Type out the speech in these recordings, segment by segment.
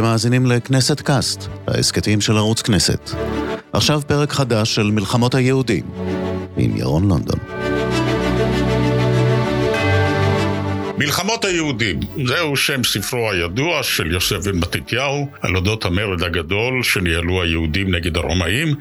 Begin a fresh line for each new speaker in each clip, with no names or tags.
אתם מאזינים לכנסת קאסט, ההסכתים של ערוץ כנסת. עכשיו פרק חדש של מלחמות היהודים, עם ירון לונדון.
מלחמות היהודים, זהו שם ספרו הידוע של יוסף בן מתתיהו על אודות המרד הגדול שניהלו היהודים נגד הרומאים.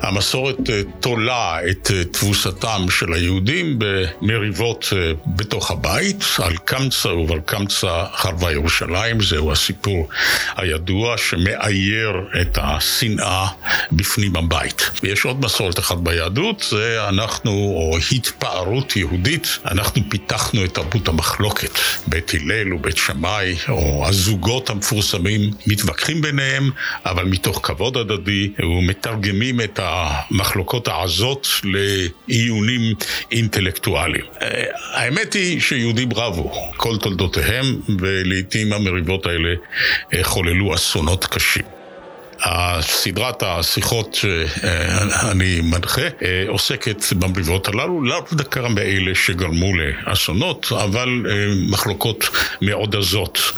המסורת אה, תולה את אה, תבוסתם של היהודים במריבות אה, בתוך הבית, על קמצא ועל קמצא חרבה ירושלים, זהו הסיפור הידוע שמאייר את השנאה בפנים הבית. ויש עוד מסורת אחת ביהדות, זה אנחנו, או התפארות יהודית, אנחנו פיתחנו את תרבות המחלוקת. מחלוקת. בית הלל ובית שמאי, או הזוגות המפורסמים, מתווכחים ביניהם, אבל מתוך כבוד הדדי, ומתרגמים את המחלוקות העזות לעיונים אינטלקטואליים. אה, האמת היא שיהודים רבו כל תולדותיהם, ולעיתים המריבות האלה אה, חוללו אסונות קשים. סדרת השיחות שאני מנחה אה, עוסקת במריבות הללו, לאו דווקא באלה שגרמו לאסונות, אבל אה, מחלוקות מאוד עזות.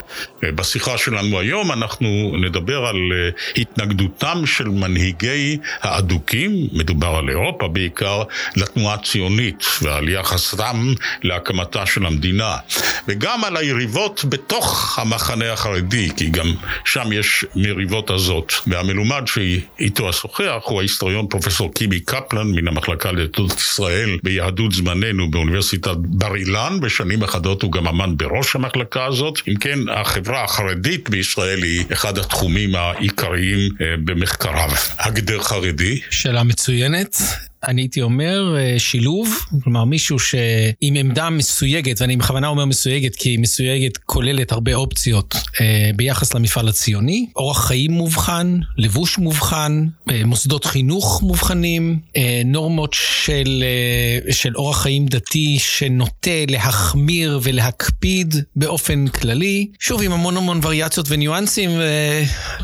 אה, בשיחה שלנו היום אנחנו נדבר על התנגדותם של מנהיגי האדוקים, מדובר על אירופה בעיקר, לתנועה הציונית ועל יחסם להקמתה של המדינה, וגם על היריבות בתוך המחנה החרדי, כי גם שם יש מריבות עזות. והמלומד שאיתו אשוחח הוא ההיסטוריון פרופסור קיבי קפלן מן המחלקה לדתות ישראל ביהדות זמננו באוניברסיטת בר אילן, בשנים אחדות הוא גם אמן בראש המחלקה הזאת. אם כן, החברה החרדית בישראל היא אחד התחומים העיקריים אה, במחקריו. הגדר חרדי.
שאלה מצוינת. אני הייתי אומר אה, שילוב, כלומר מישהו שעם עמדה מסויגת, ואני בכוונה אומר מסויגת כי מסויגת כוללת הרבה אופציות אה, ביחס למפעל הציוני, אורח חיים מובחן, לבוש מובחן, אה, מוסדות חינוך מובחנים, נורמות של, של אורח חיים דתי שנוטה להחמיר ולהקפיד באופן כללי, שוב עם המון המון וריאציות וניואנסים,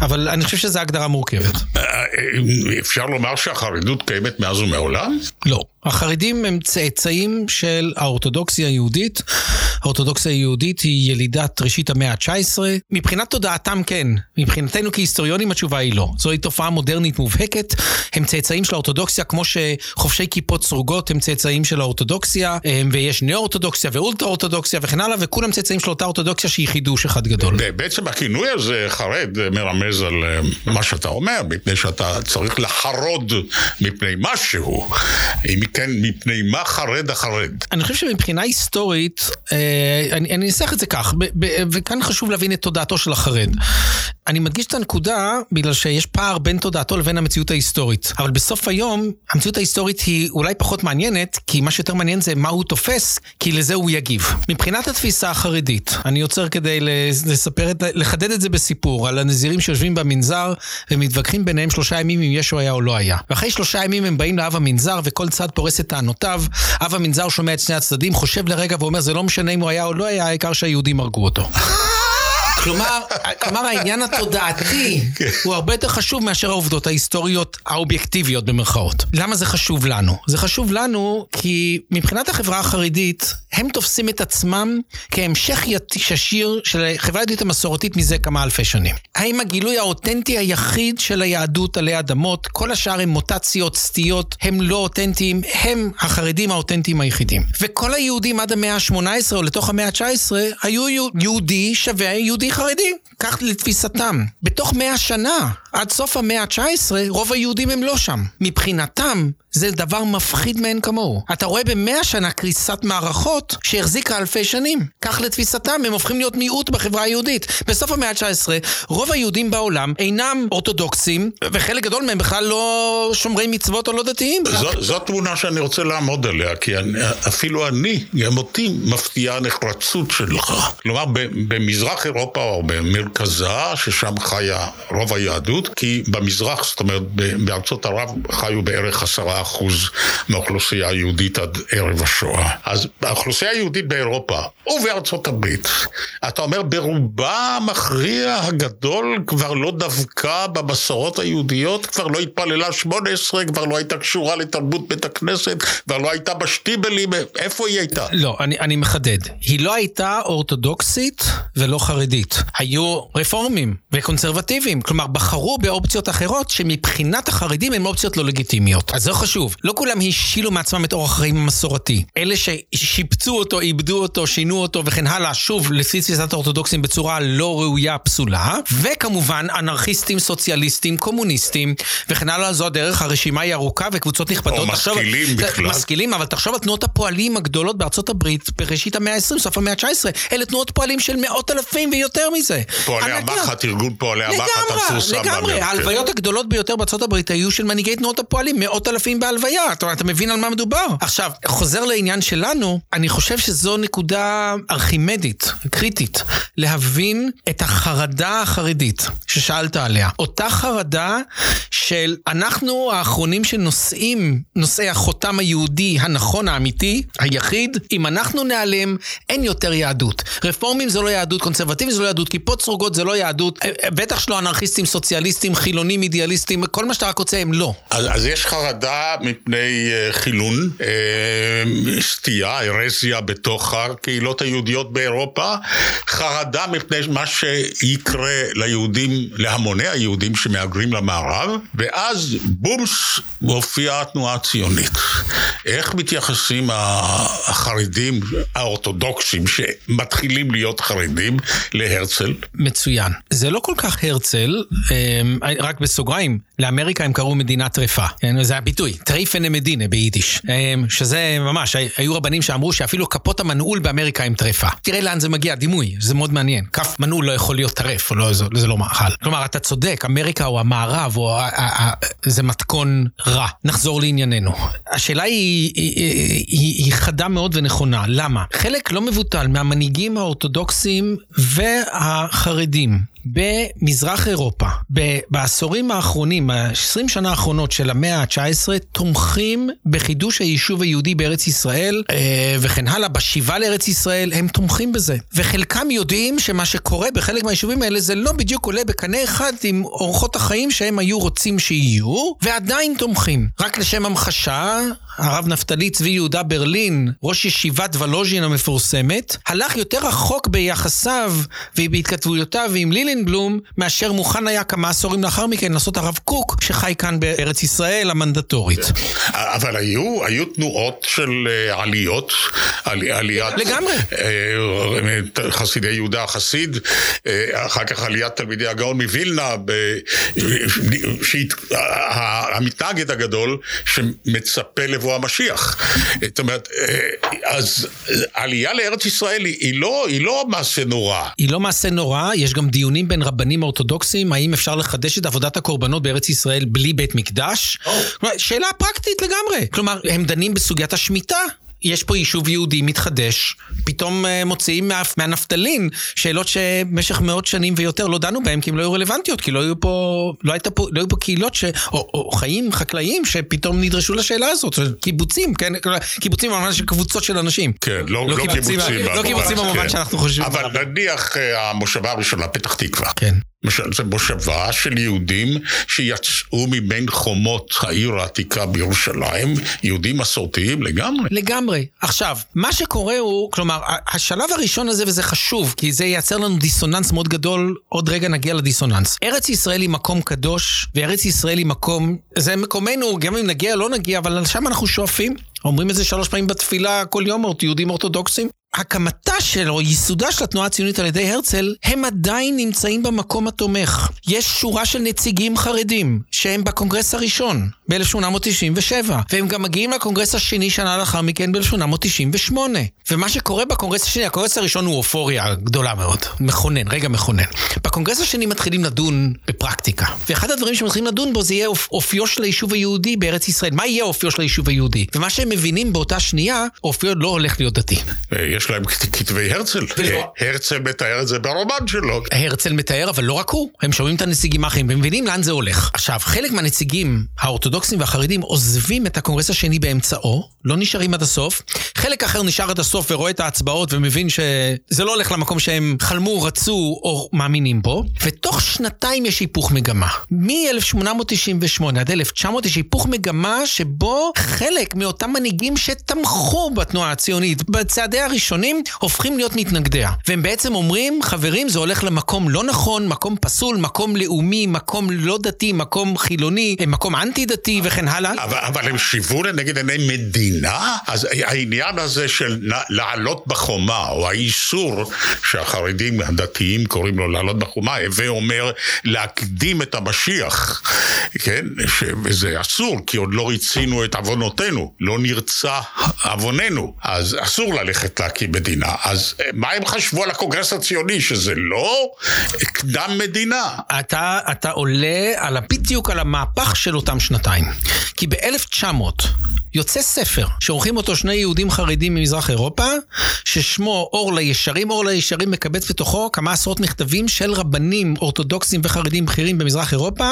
אבל אני חושב שזו הגדרה מורכבת.
אפשר לומר שהחרדות קיימת מאז ומעולם. העולם?
לא. החרדים הם צאצאים של האורתודוקסיה היהודית. האורתודוקסיה היהודית היא ילידת ראשית המאה ה-19. מבחינת תודעתם כן, מבחינתנו כהיסטוריונים התשובה היא לא. זוהי תופעה מודרנית מובהקת, הם צאצאים של האורתודוקסיה, כמו שחובשי כיפות סרוגות הם צאצאים של האורתודוקסיה, ויש נאו-אורתודוקסיה ואולטרה אורתודוקסיה וכן הלאה, וכולם צאצאים של אותה אורתודוקסיה שהיא חידוש אחד גדול.
בעצם הכינוי הזה, חרד, מרמז על אה, מה שאתה אומר, מפני שאתה צריך לחרוד מפני משהו. כן, מפני מה חרד החרד?
אני חושב שמבחינה היסטורית, אה, אני, אני אנסח את זה כך, ב, ב, וכאן חשוב להבין את תודעתו של החרד. אני מדגיש את הנקודה בגלל שיש פער בין תודעתו לבין המציאות ההיסטורית. אבל בסוף היום, המציאות ההיסטורית היא אולי פחות מעניינת, כי מה שיותר מעניין זה מה הוא תופס, כי לזה הוא יגיב. מבחינת התפיסה החרדית, אני עוצר כדי לספר, את, לחדד את זה בסיפור, על הנזירים שיושבים במנזר ומתווכחים ביניהם שלושה ימים אם ישו היה או לא היה. ואחרי שלושה ימים הם באים לאב המנזר וכל צד פורס את טענותיו. אב המנזר שומע את שני הצדדים, חושב לרגע ואומר זה לא משנה אם הוא היה או לא היה, העיקר שהיהודים הרגו אותו. כלומר, כלומר העניין התודעתי. הוא הרבה יותר חשוב מאשר העובדות ההיסטוריות האובייקטיביות במרכאות. למה זה חשוב לנו? זה חשוב לנו כי מבחינת החברה החרדית, הם תופסים את עצמם כהמשך ישיר של החברה היהודית המסורתית מזה כמה אלפי שנים. האם הגילוי האותנטי היחיד של היהדות עלי אדמות, כל השאר הם מוטציות, סטיות, הם לא אותנטיים, הם החרדים האותנטיים היחידים. וכל היהודים עד המאה ה-18 או לתוך המאה ה-19 היו יהודי שווה יהודי חרדי, כך לתפיסתם. בתוך מאה שנה, עד סוף המאה ה-19, רוב היהודים הם לא שם. מבחינתם, זה דבר מפחיד מאין כמוהו. אתה רואה במאה שנה קריסת מערכות שהחזיקה אלפי שנים. כך לתפיסתם, הם הופכים להיות מיעוט בחברה היהודית. בסוף המאה ה-19, רוב היהודים בעולם אינם אורתודוקסים, וחלק גדול מהם בכלל לא שומרי מצוות או לא דתיים.
זו, זו תמונה שאני רוצה לעמוד עליה, כי אני, אפילו אני, גם אותי, מפתיעה הנחרצות שלך. כלומר, במזרח אירופה או במרכזה, ששם חיה רוב היהדות, היהדות, כי במזרח, זאת אומרת, בארצות ערב חיו בערך עשרה אחוז מהאוכלוסייה היהודית עד ערב השואה. אז האוכלוסייה היהודית באירופה ובארצות הברית, אתה אומר ברובה המכריע הגדול כבר לא דווקא במסורות היהודיות, כבר לא התפללה שמונה עשרה, כבר לא הייתה קשורה לתרבות בית הכנסת, כבר לא הייתה בשטיבלים, איפה היא הייתה?
לא, אני, אני מחדד. היא לא הייתה אורתודוקסית ולא חרדית. היו רפורמים וקונסרבטיביים. כלומר, בחרו באופציות אחרות שמבחינת החרדים הן אופציות לא לגיטימיות. אז זה חשוב. לא כולם השילו מעצמם את אורח החיים המסורתי. אלה ששיפצו אותו, איבדו אותו, שינו אותו וכן הלאה, שוב, לפי תפיסת האורתודוקסים בצורה לא ראויה, פסולה. וכמובן, אנרכיסטים, סוציאליסטים, קומוניסטים וכן הלאה, זו הדרך. הרשימה היא ארוכה וקבוצות נכבדות.
או משכילים בכלל.
משכילים, אבל תחשוב על תנועות הפועלים הגדולות בארצות הברית בראשית המאה ה-20, סוף המאה ה-19. אלה תנועות פועלים של מאות אלפים ויותר מזה.
פועלי המחט, ארגון פועלי המחט המפורסם.
לגמרי, ההלוויות הגדולות ביותר בארצות הברית היו של מנהיגי תנועות הפועלים, מאות אלפים בהלוויה. אתה, אתה מבין על מה מדובר? עכשיו, חוזר לעניין שלנו, אני חושב שזו נקודה ארכימדית, קריטית, להבין את החרדה החרדית ששאלת עליה. אותה חרדה של אנחנו האחרונים שנושאים, נושאי החותם היהודי הנכון, האמיתי, היחיד, אם אנחנו ניעלם, אין יותר יהדות. רפורמים זה לא יהדות, קונסרבטיבים זה לא יהדות, כיפות סרוגות זה לא יהדות, אה, אה, בטח שלא אנרכיסטים, סוציאליסטים, חילונים, אידיאליסטים, כל מה שאתה רק רוצה הם לא.
אז, אז יש חרדה מפני uh, חילון, uh, סטייה, הרזיה בתוך הקהילות היהודיות באירופה, חרדה מפני מה שיקרה ליהודים, להמוני היהודים שמהגרים למערב, ואז בומס מופיעה התנועה הציונית. איך מתייחסים החרדים האורתודוקסים שמתחילים להיות חרדים להרצל?
מצוין. זה לא כל כך הרצל, אמ, רק בסוגריים, לאמריקה הם קראו מדינה טרפה. כן, זה הביטוי, טרייפענע מדינה ביידיש. אמ, שזה ממש, היו רבנים שאמרו שאפילו כפות המנעול באמריקה הם טרפה. תראה לאן זה מגיע, דימוי, זה מאוד מעניין. כף מנעול לא יכול להיות טרף, לא, זה, זה לא מאכל. כלומר, אתה צודק, אמריקה או המערב, או, ה, ה, ה, זה מתכון רע. נחזור לענייננו. השאלה היא, היא, היא, היא חדה מאוד ונכונה. למה? חלק לא מבוטל מהמנהיגים האורתודוקסים והחרדים במזרח אירופה, בעשורים האחרונים, ב-20 שנה האחרונות של המאה ה-19, תומכים בחידוש היישוב היהודי בארץ ישראל, אה, וכן הלאה, בשיבה לארץ ישראל, הם תומכים בזה. וחלקם יודעים שמה שקורה בחלק מהיישובים האלה זה לא בדיוק עולה בקנה אחד עם אורחות החיים שהם היו רוצים שיהיו, ועדיין תומכים. רק לשם המחשה, הרב נפתלי צבי יהודה ברלין, ראש ישיבת ולוז'ין המפורסמת, הלך יותר רחוק ביחסיו ובהתכתבויותיו עם לילינבלום, מאשר מוכן היה כמה עשורים לאחר מכן לעשות הרב קוק, שחי כאן בארץ ישראל המנדטורית.
אבל היו, היו תנועות של אה, עליות, עלי, עליית...
לגמרי.
אה, חסידי יהודה החסיד, אה, אחר כך עליית תלמידי הגאון מווילנה, המתנגד הגדול שמצפה לבוא המשיח. זאת אומרת, אז עלייה לארץ ישראל היא לא, היא לא מעשה נורא.
היא לא מעשה נורא, יש גם דיונים בין רבנים אורתודוקסים, האם אפשר לחדש את עבודת הקורבנות בארץ ישראל בלי בית מקדש? Oh. שאלה פרקטית לגמרי. כלומר, הם דנים בסוגיית השמיטה. יש פה יישוב יהודי מתחדש, פתאום uh, מוציאים מה, מהנפטלין שאלות שבמשך מאות שנים ויותר לא דנו בהן כי הן לא היו רלוונטיות, כי לא היו פה, לא, הייתה פה, לא היו פה קהילות ש, או, או חיים חקלאיים שפתאום נדרשו לשאלה הזאת, קיבוצים, כן, קיבוצים במובן של קבוצות של אנשים.
כן, לא, לא, לא קיבוצים.
לא קיבוצים במובן
כן.
שאנחנו חושבים.
אבל נניח אה, המושבה הראשונה, פתח תקווה.
כן.
זה מושבה של יהודים שיצאו מבין חומות העיר העתיקה בירושלים, יהודים מסורתיים לגמרי.
לגמרי. עכשיו, מה שקורה הוא, כלומר, השלב הראשון הזה, וזה חשוב, כי זה ייצר לנו דיסוננס מאוד גדול, עוד רגע נגיע לדיסוננס. ארץ ישראל היא מקום קדוש, וארץ ישראל היא מקום, זה מקומנו, גם אם נגיע לא נגיע, אבל לשם אנחנו שואפים. אומרים את זה שלוש פעמים בתפילה כל יום, יהודים אורתודוקסים. הקמתה של, או ייסודה של התנועה הציונית על ידי הרצל, הם עדיין נמצאים במקום התומך. יש שורה של נציגים חרדים, שהם בקונגרס הראשון, ב-1897, והם גם מגיעים לקונגרס השני שנה לאחר מכן ב-1898. ומה שקורה בקונגרס השני, הקונגרס הראשון הוא אופוריה גדולה מאוד, מכונן, רגע מכונן. בקונגרס השני מתחילים לדון בפרקטיקה, ואחד הדברים שמתחילים לדון בו זה יהיה אופיו של היישוב היהודי בארץ ישראל. מה יהיה אופיו של היישוב היהודי? ומה שהם מבינים באותה שנייה, אופיו לא הולך להיות דתי.
יש יש להם כתבי הרצל. הרצל מתאר את זה ברומן שלו.
הרצל מתאר, אבל לא רק הוא. הם שומעים את הנציגים האחרים ומבינים לאן זה הולך. עכשיו, חלק מהנציגים האורתודוקסים והחרדים עוזבים את הקונגרס השני באמצעו, לא נשארים עד הסוף. חלק אחר נשאר עד הסוף ורואה את ההצבעות ומבין שזה לא הולך למקום שהם חלמו, רצו או מאמינים בו. ותוך שנתיים יש היפוך מגמה. מ-1898 עד 1900 יש היפוך מגמה שבו חלק מאותם מנהיגים שתמכו בתנועה הציונית בצעדי הראשונים הופכים להיות מתנגדיה. והם בעצם אומרים, חברים, זה הולך למקום לא נכון, מקום פסול, מקום לאומי, מקום לא דתי, מקום חילוני, מקום אנטי דתי וכן הלאה.
אבל, אבל הם שיוו לנגד עיני מדינה? אז העניין הזה של לעלות בחומה, או האיסור שהחרדים הדתיים קוראים לו לעלות בחומה, הווה אומר להקדים את המשיח, כן? וזה אסור, כי עוד לא ריצינו את עוונותינו, לא נרצה עווננו, אז אסור ללכת להקים מדינה. אז מה הם חשבו על הקונגרס הציוני, שזה לא קדם מדינה?
אתה, אתה עולה על, בדיוק על המהפך של אותם שנתיים. כי ב-1900 יוצא ספר שעורכים אותו שני יהודים חרדים ממזרח אירופה, ששמו אור לישרים. אור לישרים מקבץ בתוכו כמה עשרות מכתבים של רבנים אורתודוקסים וחרדים בכירים במזרח אירופה,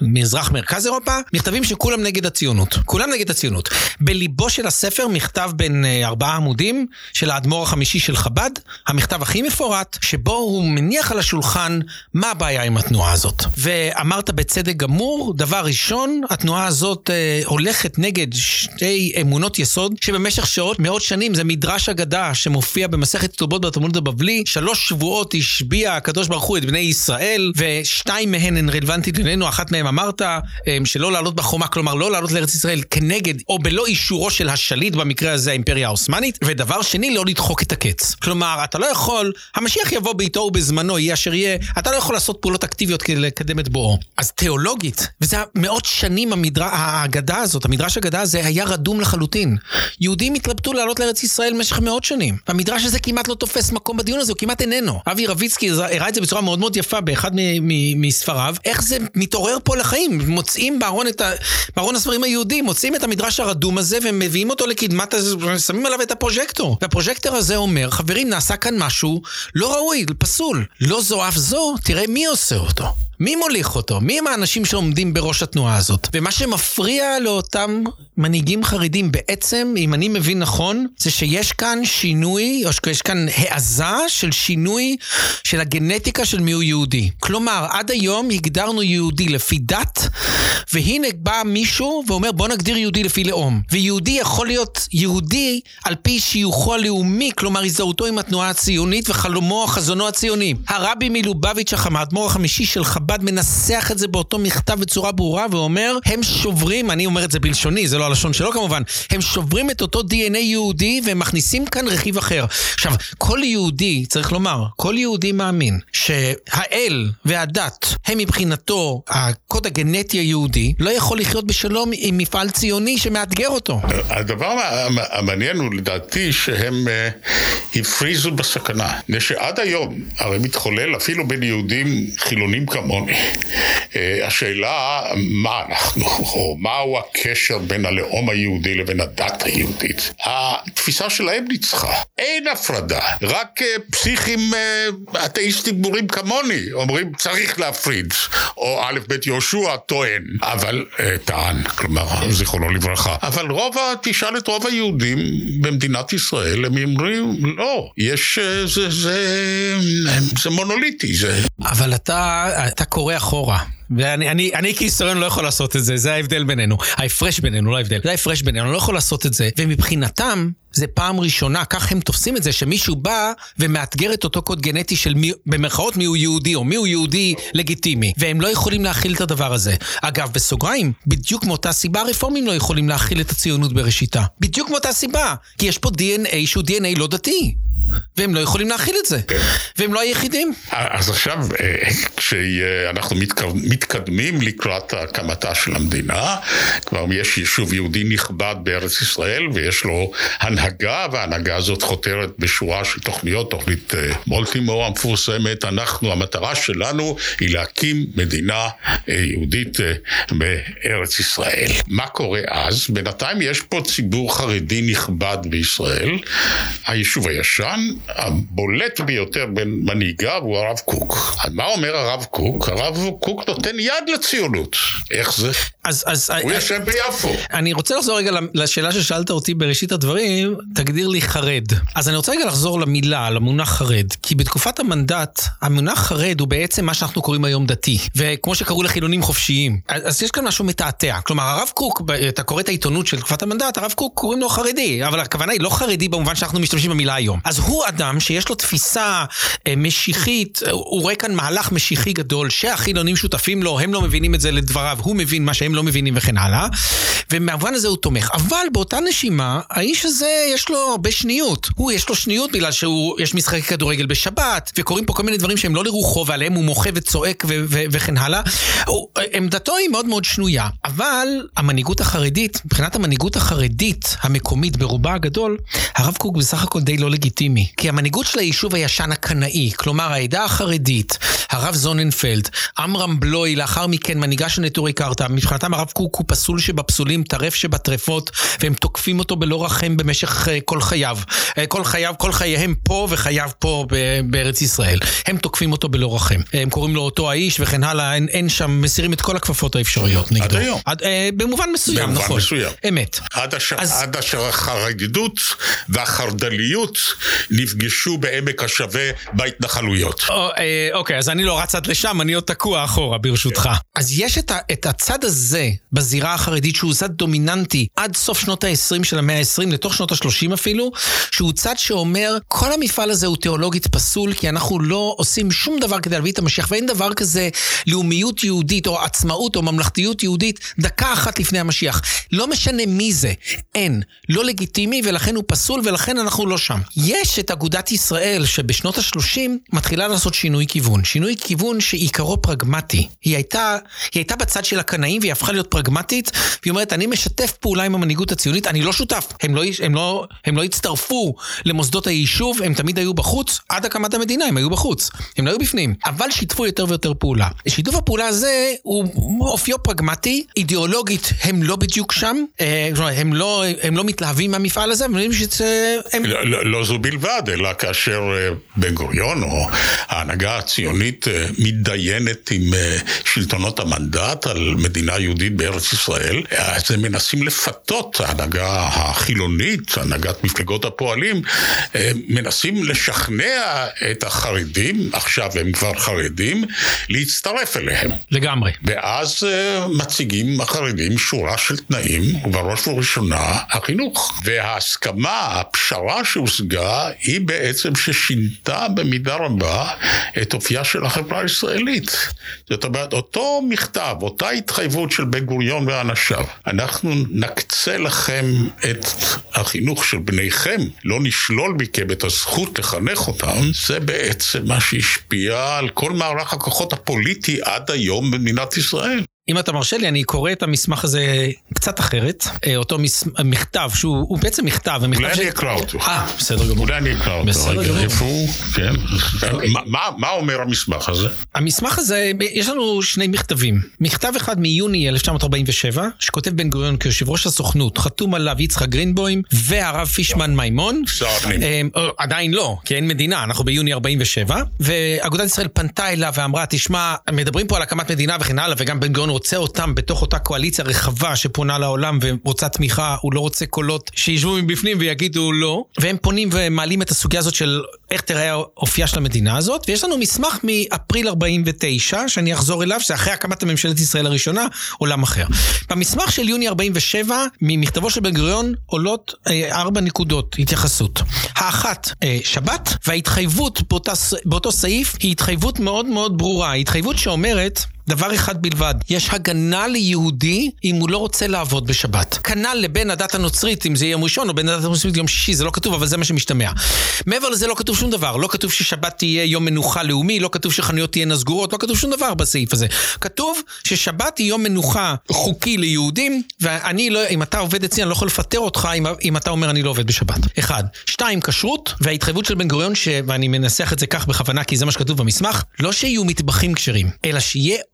במזרח מרכז אירופה, מכתבים שכולם נגד הציונות. כולם נגד הציונות. בליבו של הספר מכתב בין אה, ארבעה עמודים של האדמו"ר החמישי של חב"ד, המכתב הכי מפורט, שבו הוא מניח על השולחן מה הבעיה עם התנועה הזאת. ואמרת בצדק גמור, דבר ראשון, התנועה הזאת אה, הולכת נגד שתי אמונות יסוד, שבמשך שעות, מאות שנים, זה מדרש אגדה שמופיע במסכת כתובות בתלמוד הבבלי, שלוש שבועות השביע הקדוש ברוך הוא את בני ישראל, ושתיים מהן הן רלוונטית אלינו, אחת מהן אמרת, אה, שלא לעלות בחומה, כלומר לא לעלות לארץ ישראל כנגד, או בלא אישורו של השליט, במקרה הזה האימפריה העות'מאנית, ודבר שני, לא לדחוק את הקץ. כלומר, אתה לא יכול, המשיח יבוא בעיתו ובזמנו, יהיה אשר יהיה, אתה לא יכול לעשות פעולות אקטיביות כדי לקדם את בואו. אז תיאולוגית, וזה מאות שנים המדר... האגדה הזאת, המדרש אגדה הזה היה רדום לחלוטין. יהודים התלבטו לעלות לארץ ישראל במשך מאות שנים. המדרש הזה כמעט לא תופס מקום בדיון הזה, הוא כמעט איננו. אבי רביצקי הראה את זה בצורה מאוד מאוד יפה באחד מספריו, איך זה מתעורר פה לחיים. מוצאים בארון, ה... בארון הספרים היהודים, מוצאים את המדרש הרדום הזה ומביאים אותו לקדמת, שמים עליו את הפרוז'קטור. והפרוז'קטור הזה אומר, חברים, נעשה כאן משהו לא ראוי, פסול. לא זו אף זו, תראה מי עושה אותו. מי מוליך אותו? מי הם האנשים שעומדים בראש התנועה הזאת? ומה שמפריע לאותם מנהיגים חרדים בעצם, אם אני מבין נכון, זה שיש כאן שינוי, או שיש כאן העזה של שינוי של הגנטיקה של מיהו יהודי. כלומר, עד היום הגדרנו יהודי לפי דת, והנה בא מישהו ואומר בוא נגדיר יהודי לפי לאום. ויהודי יכול להיות יהודי על פי שיוכו הלאומי, כלומר הזדהותו עם התנועה הציונית וחלומו, חזונו הציוני. הרבי מלובביץ' החמאד, האדמו"ר החמישי של חב"ד, מנסח את זה באותו מכתב בצורה ברורה ואומר, הם שוברים, אני אומר את זה בלשוני, זה לא הלשון שלו כמובן, הם שוברים את אותו DNA יהודי והם מכניסים כאן רכיב אחר. עכשיו, כל יהודי, צריך לומר, כל יהודי מאמין שהאל והדת הם מבחינתו הקוד הגנטי היהודי, לא יכול לחיות בשלום עם מפעל ציוני שמאתגר אותו.
הדבר המעניין הוא לדעתי שהם uh, הפריזו בסכנה. מפני שעד היום, הרי מתחולל אפילו בין יהודים חילונים כמוני, uh, השאלה מה אנחנו, או מהו הקשר בין הלאום היהודי לבין הדת היהודית. התפיסה שלהם ניצחה. אין הפרדה, רק uh, פסיכים uh, אתאיסטים גמורים כמוני אומרים צריך להפריד, או א' ב' יהושע טוען, אבל טען, כלומר, זיכרונו לברכה. אבל רוב, תשאל את רוב היהודים במדינת ישראל, הם אומרים, לא, יש, uh, זה, זה, זה מונוליטי, זה...
אבל אתה, אתה קורא אחורה. ואני אני, אני כהיסטוריון לא יכול לעשות את זה, זה ההבדל בינינו. ההפרש בינינו, לא ההבדל. זה ההפרש בינינו, אני לא יכול לעשות את זה. ומבחינתם, זה פעם ראשונה, כך הם תופסים את זה, שמישהו בא ומאתגר את אותו קוד גנטי של מי, במרכאות מיהו יהודי, או מיהו יהודי לגיטימי. והם לא יכולים להכיל את הדבר הזה. אגב, בסוגריים, בדיוק מאותה סיבה הרפורמים לא יכולים להכיל את הציונות בראשיתה. בדיוק מאותה סיבה. כי יש פה DNA שהוא DNA לא דתי. והם לא יכולים להכיל את זה. והם לא היחידים.
אז עכשיו, כשאנחנו מתקדמים לקראת הקמתה של המדינה, כבר יש יישוב יהודי נכבד בארץ ישראל, ויש לו הנהגה, וההנהגה הזאת חותרת בשורה של תוכניות, תוכנית מולטימור המפורסמת. אנחנו, המטרה שלנו היא להקים מדינה יהודית בארץ ישראל. מה קורה אז? בינתיים יש פה ציבור חרדי נכבד בישראל, היישוב הישן, הבולט ביותר בין מנהיגיו הוא הרב קוק. אז מה אומר הרב קוק? הרב קוק נותן יד לציונות. איך זה?
אז, אז,
הוא יושב ביפו.
אני רוצה לחזור רגע לשאלה ששאלת אותי בראשית הדברים, תגדיר לי חרד. אז אני רוצה רגע לחזור למילה, למונח חרד. כי בתקופת המנדט, המונח חרד הוא בעצם מה שאנחנו קוראים היום דתי. וכמו שקראו לחילונים חופשיים. אז, אז יש כאן משהו מתעתע. כלומר, הרב קוק, אתה קורא את העיתונות של תקופת המנדט, הרב קוק קוראים לו חרדי. אבל הכוונה היא לא חרדי במובן שאנחנו משתמשים במילה היום. אז הוא אדם שיש לו תפיסה אה, משיחית, הוא רואה כאן מהלך משיחי גדול, שהחילונים שותפים לו, הם לא מבינים את זה לדבריו, הוא מבין מה שהם לא מבינים וכן הלאה. ומהמובן הזה הוא תומך. אבל באותה נשימה, האיש הזה יש לו הרבה שניות. הוא יש לו שניות בגלל שיש משחקי כדורגל בשבת, וקורים פה כל מיני דברים שהם לא לרוחו ועליהם הוא מוחה וצועק ו- ו- וכן הלאה. הוא, עמדתו היא מאוד מאוד שנויה. אבל המנהיגות החרדית, מבחינת המנהיגות החרדית המקומית ברובה הגדול, הרב קוק בסך הכל די לא לגיטימי. כי המנהיגות של היישוב הישן הקנאי, כלומר העדה החרדית, הרב זוננפלד, עמרם בלוי, לאחר מכן מנהיגה של נטורי קרתא, מבחינתם הרב קוק הוא פסול שבפסולים, טרף שבטרפות, והם תוקפים אותו בלא רחם במשך uh, כל חייו. Uh, כל חייו, כל חייהם פה וחייו פה בארץ ישראל. הם תוקפים אותו בלא רחם. הם קוראים לו אותו האיש וכן הלאה, אין, אין שם, מסירים את כל הכפפות האפשריות נגדו.
עד היום. עד, uh,
במובן מסוים,
במובן
נכון.
מסוים.
אמת.
עד אשר, אז... עד אשר החרדיות והחרד"ליות נפגשו בעמק השווה בהתנחלויות.
אה, אוקיי, אז אני לא רץ עד לשם, אני עוד תקוע אחורה, ברשותך. כן. אז יש את, ה, את הצד הזה בזירה החרדית, שהוא צד דומיננטי עד סוף שנות ה-20 של המאה ה-20, לתוך שנות ה-30 אפילו, שהוא צד שאומר, כל המפעל הזה הוא תיאולוגית פסול, כי אנחנו לא עושים שום דבר כדי להביא את המשיח, ואין דבר כזה לאומיות יהודית, או עצמאות, או ממלכתיות יהודית, דקה אחת לפני המשיח. לא משנה מי זה, אין. לא לגיטימי, ולכן הוא פסול, ולכן אנחנו לא שם. יש את אגודת ישראל, שבשנות ה-30 מתחילה לעשות שינוי כיוון. שינוי כיוון שעיקרו פרגמטי. היא הייתה, היא הייתה בצד של הקנאים, והיא הפכה להיות פרגמטית, והיא אומרת, אני משתף פעולה עם המנהיגות הציונית, אני לא שותף. הם לא, הם לא, הם לא הצטרפו למוסדות היישוב, הם תמיד היו בחוץ, עד הקמת המדינה הם היו בחוץ. הם לא היו בפנים, אבל שיתפו יותר ויותר פעולה. שיתוף הפעולה הזה הוא אופיו פרגמטי, אידיאולוגית הם לא בדיוק שם, אה, הם לא, הם לא מתלהבים מהמפעל הזה, הם שזה... הם...
לא, לא, לא זו בלבד, אלא כאשר אה, בן גוריון או ההנהגה הציונית אה, מתדיינת עם שלטונות המנדט על מדינה יהודית בארץ ישראל, אז הם מנסים לפתות, ההנהגה החילונית, הנהגת מפלגות הפועלים, מנסים לשכנע את החרדים, עכשיו הם כבר חרדים, להצטרף אליהם.
לגמרי.
ואז מציגים החרדים שורה של תנאים, ובראש ובראשונה החינוך. וההסכמה, הפשרה שהושגה, היא בעצם ששינתה במידה רבה את אופייה של החברה הישראלית. זאת אומרת, אותו מכתב, אותה התחייבות של בן גוריון ואנשיו, אנחנו נקצה לכם את החינוך של בניכם, לא נשלול מכם את הזכות לחנך אותם, זה בעצם מה שהשפיע על כל מערך הכוחות הפוליטי עד היום במדינת ישראל.
אם אתה מרשה לי, אני קורא את המסמך הזה קצת אחרת. אה, אותו מס... מכתב, שהוא בעצם מכתב.
אולי אני אקרא אותו.
אה, בסדר גמור.
אולי אני אקרא אותו. בסדר גמור. איפה הוא? כן. מה אומר המסמך הזה?
המסמך הזה, יש לנו שני מכתבים. מכתב אחד מיוני 1947, שכותב בן גוריון כיושב ראש הסוכנות, חתום עליו יצחק גרינבוים והרב פישמן מימון.
שר הפנים.
אה, עדיין לא, כי אין מדינה, אנחנו ביוני 47. ואגודת ישראל פנתה אליו ואמרה, תשמע, מדברים פה על הקמת מדינה וכן הלאה, וגם בן גוריון רוצה אותם בתוך אותה קואליציה רחבה שפונה לעולם ורוצה תמיכה, הוא לא רוצה קולות שישבו מבפנים ויגידו לא. והם פונים ומעלים את הסוגיה הזאת של איך תראה אופייה של המדינה הזאת. ויש לנו מסמך מאפריל 49, שאני אחזור אליו, שזה אחרי הקמת הממשלת ישראל הראשונה, עולם אחר. במסמך של יוני 47, ממכתבו של בן גוריון, עולות אה, ארבע נקודות התייחסות. האחת, אה, שבת, וההתחייבות באותה, באותו סעיף היא התחייבות מאוד מאוד ברורה. התחייבות שאומרת... דבר אחד בלבד, יש הגנה ליהודי אם הוא לא רוצה לעבוד בשבת. כנ"ל לבן הדת הנוצרית, אם זה יום ראשון, או בן הדת הנוצרית יום שישי, זה לא כתוב, אבל זה מה שמשתמע. מעבר לזה לא כתוב שום דבר, לא כתוב ששבת תהיה יום מנוחה לאומי, לא כתוב שחנויות תהיינה סגורות, לא כתוב שום דבר בסעיף הזה. כתוב ששבת היא יום מנוחה חוקי ליהודים, ואני לא, אם אתה עובד אצלי, אני לא יכול לפטר אותך אם, אם אתה אומר אני לא עובד בשבת. אחד. שתיים, כשרות, וההתחייבות של בן גוריון, ש... ואני מנסח את זה כך בכוונה, כי זה מה שכתוב במסמך, לא שיהיו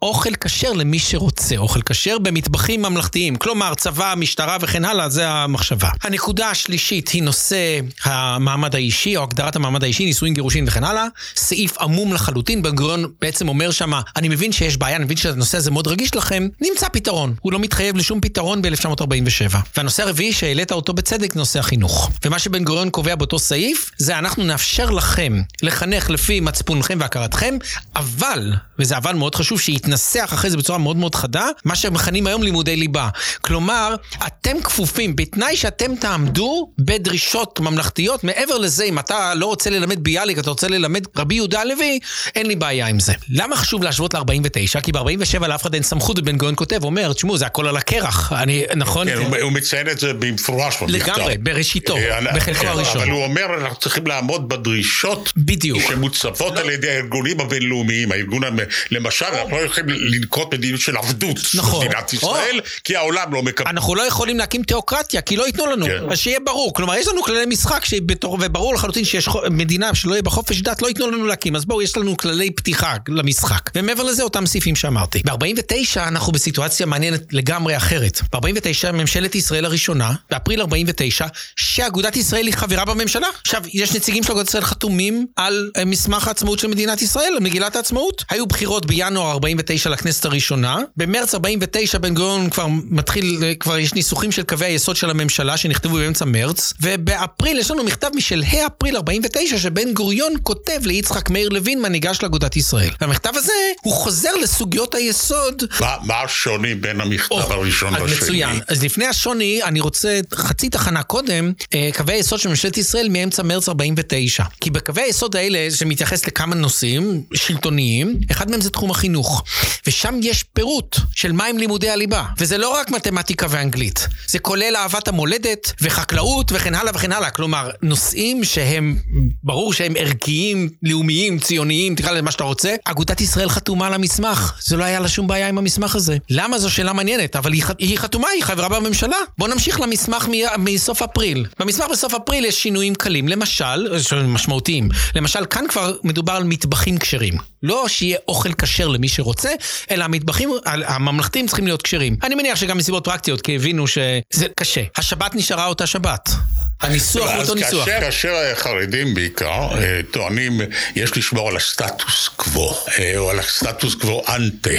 אוכל כשר למי שרוצה אוכל כשר במטבחים ממלכתיים. כלומר, צבא, משטרה וכן הלאה, זה המחשבה. הנקודה השלישית היא נושא המעמד האישי, או הגדרת המעמד האישי, נישואין, גירושין וכן הלאה. סעיף עמום לחלוטין, בן גוריון בעצם אומר שמה, אני מבין שיש בעיה, אני מבין שהנושא הזה מאוד רגיש לכם, נמצא פתרון. הוא לא מתחייב לשום פתרון ב-1947. והנושא הרביעי שהעלית אותו בצדק, נושא החינוך. ומה שבן גוריון קובע באותו סעיף, זה אנחנו נאפשר לכם לחנך לפי מצפונכם והכרתכם, אבל, וזה אבל מאוד חשוב, שיתנסח אחרי זה בצורה מאוד מאוד חדה, מה שמכנים היום לימודי ליבה. כלומר, אתם כפופים, בתנאי שאתם תעמדו בדרישות ממלכתיות, מעבר לזה, אם אתה לא רוצה ללמד ביאליק, אתה רוצה ללמד רבי יהודה הלוי, אין לי בעיה עם זה. למה חשוב להשוות ל-49? כי ב-47 לאף אחד אין סמכות, ובן גוריון כותב, אומר, תשמעו, זה הכל על הקרח. אני, נכון?
כן, הוא, מציין את זה במפורש
במכתב. לגמרי, בראשיתו, אה, בחלקו כן, הראשון.
אבל הוא אומר, אנחנו צריכים לעמוד בדרישות
בדיוק.
שמוצבות לא. על ידי הארגונים הבינלאומיים. הארגון, למשל, אנחנו יכולים לנקוט מדיניות של עבדות נכון. במדינת ישראל, או. כי העולם לא מקבל.
אנחנו לא יכולים להקים תיאוקרטיה, כי לא ייתנו לנו. כן. אז שיהיה ברור. כלומר, יש לנו כללי משחק, שבתור, וברור לחלוטין שיש מדינה שלא יהיה בחופש דת, לא ייתנו לנו להקים. אז בואו, יש לנו כללי פתיחה למשחק. ומעבר לזה, אותם סעיפים שאמרתי. ב-49 אנחנו בסיטואציה מעניינת לגמרי אחרת. ב-49 ממשלת ישראל הראשונה, באפריל 49, שאגודת ישראל היא חברה בממשלה. עכשיו, יש נציגים של אגודת ישראל חתומים על אה, מסמך העצמאות של מדינת ישראל, מגילת העצמאות. היו בחירות בינואר 49 לכנסת הראשונה. במרץ 49 בן גוריון כבר מתחיל, כבר יש ניסוחים של קווי היסוד של הממשלה שנכתבו באמצע מרץ. ובאפריל יש לנו מכתב משלהי אפריל 49 שבן גוריון כותב ליצחק מאיר לוין, מנהיגה של אגודת ישראל. והמכתב הזה, הוא חוזר לסוגיות היסוד.
מה, מה השוני בין המכתב oh, הראשון לשני?
מצוין. אז לפני השוני, אני רוצה חצי תחנה קודם, אה, קווי היסוד של ממשלת ישראל מאמצע מרץ 49. כי בקווי היסוד האלה, שמתייחס לכמה נושאים שלטוניים, אחד מהם זה תחום החינוך. ושם יש פירוט של מהם לימודי הליבה. וזה לא רק מתמטיקה ואנגלית, זה כולל אהבת המולדת וחקלאות וכן הלאה וכן הלאה. כלומר, נושאים שהם, ברור שהם ערכיים, לאומיים, ציוניים, תקרא לזה מה שאתה רוצה. אגודת ישראל חתומה על המסמך, זה לא היה לה שום בעיה עם המסמך הזה. למה זו שאלה מעניינת, אבל היא, היא חתומה, היא חברה בממשלה. בוא נמשיך למסמך מסוף אפריל. במסמך בסוף אפריל יש שינויים קלים, למשל, משמעותיים. למשל, כאן כבר מדובר על מטבחים כשרים. לא שיהיה אוכל כשר למי שרוצה, אלא המטבחים הממלכתיים צריכים להיות כשרים. אני מניח שגם מסיבות פרקטיות, כי הבינו שזה קשה. השבת נשארה אותה שבת. הניסוח הוא אותו ניסוח.
כאשר החרדים בעיקר אה, טוענים, יש לשמור על הסטטוס קוו, אה, או על הסטטוס קוו אנטה,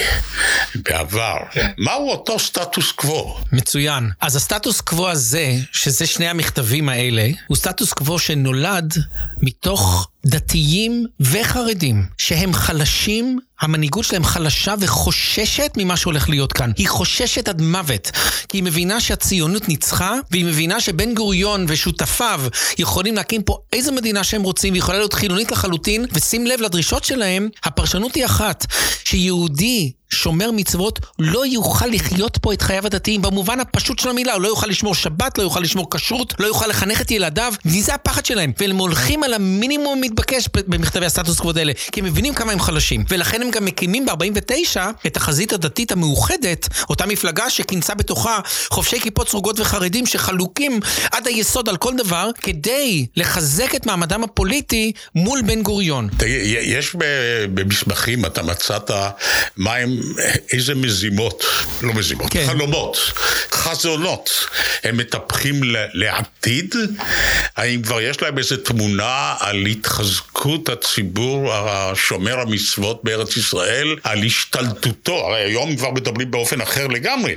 בעבר. כן. מהו אותו סטטוס קוו?
מצוין. אז הסטטוס קוו הזה, שזה שני המכתבים האלה, הוא סטטוס קוו שנולד מתוך דתיים וחרדים, שהם חלשים, המנהיגות שלהם חלשה וחוששת ממה שהולך להיות כאן. היא חוששת עד מוות, כי היא מבינה שהציונות ניצחה, והיא מבינה שבן גוריון ושותפיו יכולים להקים פה איזה מדינה שהם רוצים, והיא יכולה להיות חילונית לחלוטין, ושים לב לדרישות שלהם, הפרשנות היא אחת, שיהודי שומר מצוות לא יוכל לחיות פה את חייו הדתיים במובן הפשוט של המילה, הוא לא יוכל לשמור שבת, לא יוכל לשמור כשרות, לא יוכל לחנך את ילדיו, וזה הפחד שלהם. והם הולכים על המינימום המתבקש במכתבי הסטטוס קווד האלה, כי הם מבינים כמה הם חלשים. ולכן הם גם מקימים ב-49 את החזית הדתית המאוחדת, אותה מפלגה שכינסה בתוכה חובשי כיפות סרוגות וחרדים שחלוקים עד היסוד על כל דבר, כדי לחזק את מעמדם הפוליטי מול בן גוריון.
יש במסמכים, אתה מצאת מהם איזה מזימות, לא מזימות, כן. חלומות, חזונות, הם מטפחים לעתיד? האם כבר יש להם איזו תמונה על התחזקות הציבור השומר המצוות בארץ ישראל, על השתלטותו? הרי היום כבר מדברים באופן אחר לגמרי.